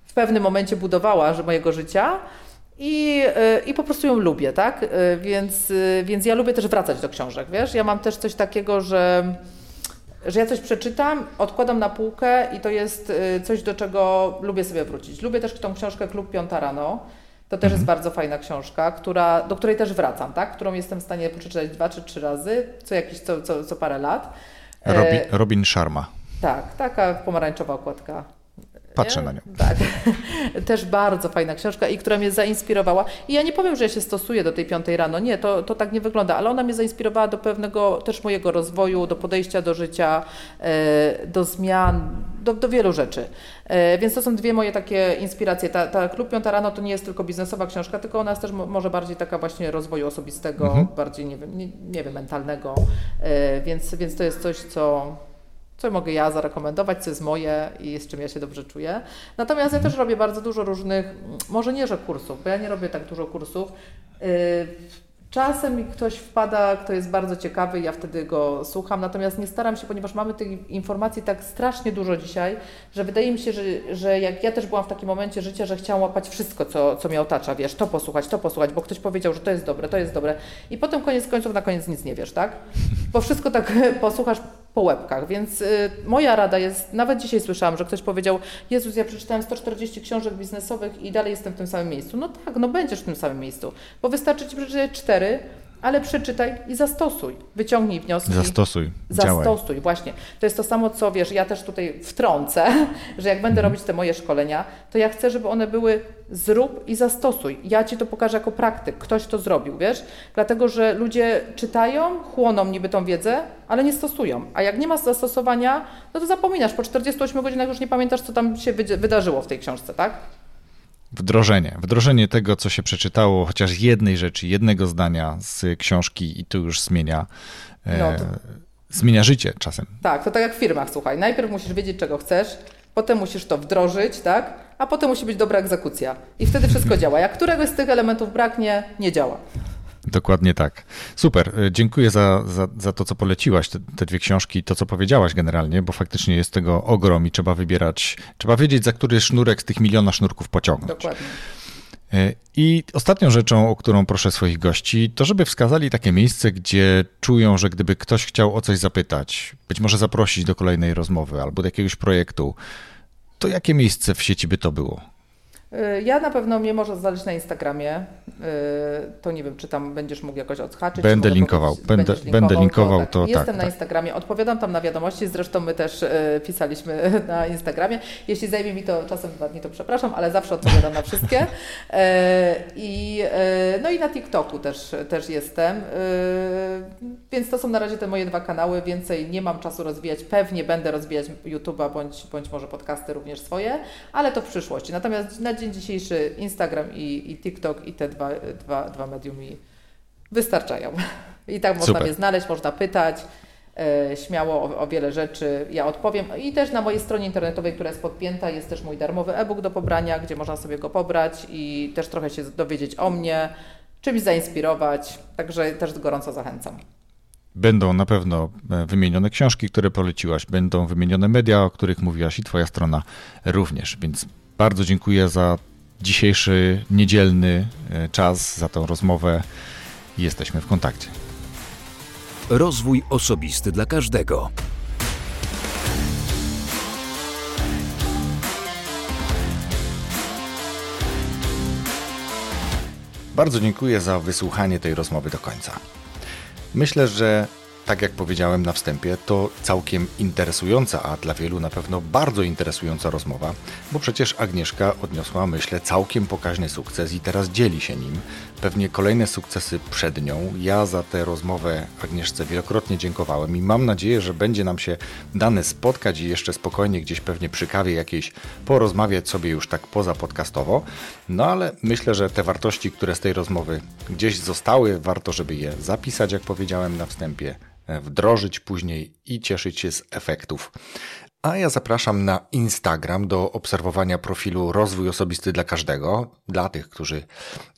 w pewnym momencie budowała że mojego życia. I, e, I po prostu ją lubię, tak? Więc, więc ja lubię też wracać do książek, wiesz? Ja mam też coś takiego, że, że ja coś przeczytam, odkładam na półkę i to jest coś, do czego lubię sobie wrócić. Lubię też tą książkę Klub Piąta Rano. To też mhm. jest bardzo fajna książka, która, do której też wracam, tak? którą jestem w stanie przeczytać dwa czy trzy razy, co jakiś, co, co, co parę lat. Robin, e, Robin Sharma. Tak, taka pomarańczowa okładka. Patrzę na nią. Tak. Też bardzo fajna książka i która mnie zainspirowała. I ja nie powiem, że ja się stosuję do tej piątej rano. Nie, to, to tak nie wygląda, ale ona mnie zainspirowała do pewnego też mojego rozwoju, do podejścia do życia, e, do zmian, do, do wielu rzeczy. E, więc to są dwie moje takie inspiracje. Ta, ta Klub Piąta Rano to nie jest tylko biznesowa książka, tylko ona jest też może bardziej taka właśnie rozwoju osobistego, mhm. bardziej, nie wiem, nie, nie wiem mentalnego. E, więc, więc to jest coś, co co mogę ja zarekomendować, co jest moje i z czym ja się dobrze czuję. Natomiast ja też robię bardzo dużo różnych, może nie, że kursów, bo ja nie robię tak dużo kursów. Czasem ktoś wpada, kto jest bardzo ciekawy, ja wtedy go słucham, natomiast nie staram się, ponieważ mamy tych informacji tak strasznie dużo dzisiaj, że wydaje mi się, że, że jak ja też byłam w takim momencie życia, że chciałam łapać wszystko, co, co mnie otacza, wiesz, to posłuchać, to posłuchać, bo ktoś powiedział, że to jest dobre, to jest dobre i potem koniec końców na koniec nic nie wiesz, tak? Bo wszystko tak posłuchasz po łebkach, więc y, moja rada jest, nawet dzisiaj słyszałam, że ktoś powiedział, Jezus, ja przeczytałem 140 książek biznesowych i dalej jestem w tym samym miejscu. No tak, no będziesz w tym samym miejscu, bo wystarczy Ci przeczytać cztery, ale przeczytaj i zastosuj. Wyciągnij wnioski. Zastosuj. Zastosuj, Działaj. właśnie. To jest to samo, co wiesz, ja też tutaj wtrącę, że jak będę robić te moje szkolenia, to ja chcę, żeby one były zrób i zastosuj. Ja Ci to pokażę jako praktyk. Ktoś to zrobił, wiesz? Dlatego, że ludzie czytają, chłoną niby tą wiedzę, ale nie stosują. A jak nie ma zastosowania, no to zapominasz. Po 48 godzinach już nie pamiętasz, co tam się wydarzyło w tej książce, tak? Wdrożenie. Wdrożenie tego, co się przeczytało, chociaż jednej rzeczy, jednego zdania z książki i to już zmienia, e, no to... zmienia życie czasem. Tak, to tak jak w firmach, słuchaj. Najpierw musisz wiedzieć, czego chcesz, potem musisz to wdrożyć, tak? A potem musi być dobra egzekucja. I wtedy wszystko działa. Jak któregoś z tych elementów braknie, nie działa. Dokładnie tak. Super. E, dziękuję za, za, za to, co poleciłaś, te, te, dwie książki, to, co powiedziałaś generalnie, bo faktycznie jest tego ogrom i trzeba wybierać, trzeba wiedzieć, za który sznurek z tych miliona sznurków pociągnąć. Dokładnie. E, I ostatnią rzeczą, o którą proszę swoich gości, to żeby wskazali takie miejsce, gdzie czują, że gdyby ktoś chciał o coś zapytać, być może zaprosić do kolejnej rozmowy albo do jakiegoś projektu, to jakie miejsce w sieci by to było? Y, ja na pewno mnie może znaleźć na Instagramie. Y, to nie wiem, czy tam będziesz mógł jakoś odhaczyć. Będę linkował. Będę, linkował. Będę linkował to, to Jestem tak, na tak. Instagramie, odpowiadam tam na wiadomości, zresztą my też y, pisaliśmy na Instagramie. Jeśli zajmie mi to czasem dwa dni, to przepraszam, ale zawsze odpowiadam na wszystkie. I, no i na TikToku też, też jestem. Więc to są na razie te moje dwa kanały. Więcej nie mam czasu rozwijać. Pewnie będę rozwijać YouTube'a bądź, bądź może podcasty również swoje, ale to w przyszłości. Natomiast na dzień dzisiejszy Instagram i, i TikTok i te dwa, dwa, dwa medium mi wystarczają. I tak można Super. mnie znaleźć, można pytać. E, śmiało o, o, wiele rzeczy ja odpowiem. I też na mojej stronie internetowej, która jest podpięta, jest też mój darmowy e-book do pobrania, gdzie można sobie go pobrać i też trochę się dowiedzieć o mnie, czymś zainspirować. Także też gorąco zachęcam. Będą na pewno e, wymienione książki, które poleciłaś, będą wymienione media, o których mówiłaś i Twoja strona również, więc bardzo dziękuję za dzisiejszy niedzielny e, czas, za tą rozmowę. Jesteśmy w kontakcie. Rozwój osobisty dla każdego. Bardzo dziękuję za wysłuchanie tej rozmowy do końca. Myślę, że tak jak powiedziałem na wstępie, to całkiem interesująca, a dla wielu na pewno bardzo interesująca rozmowa, bo przecież Agnieszka odniosła, myślę, całkiem pokaźny sukces i teraz dzieli się nim. Pewnie kolejne sukcesy przed nią. Ja za tę rozmowę Agnieszce wielokrotnie dziękowałem i mam nadzieję, że będzie nam się dane spotkać i jeszcze spokojnie gdzieś pewnie przy kawie jakiejś porozmawiać sobie już tak poza podcastowo. No ale myślę, że te wartości, które z tej rozmowy gdzieś zostały, warto, żeby je zapisać, jak powiedziałem na wstępie wdrożyć później i cieszyć się z efektów. A ja zapraszam na Instagram do obserwowania profilu Rozwój Osobisty dla Każdego, dla tych, którzy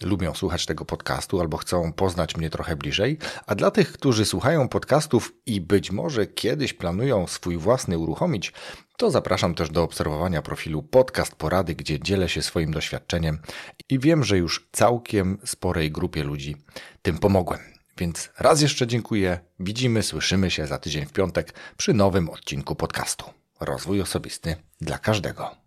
lubią słuchać tego podcastu albo chcą poznać mnie trochę bliżej, a dla tych, którzy słuchają podcastów i być może kiedyś planują swój własny uruchomić, to zapraszam też do obserwowania profilu Podcast Porady, gdzie dzielę się swoim doświadczeniem i wiem, że już całkiem sporej grupie ludzi tym pomogłem. Więc raz jeszcze dziękuję. Widzimy, słyszymy się za tydzień w piątek przy nowym odcinku podcastu. Rozwój osobisty dla każdego.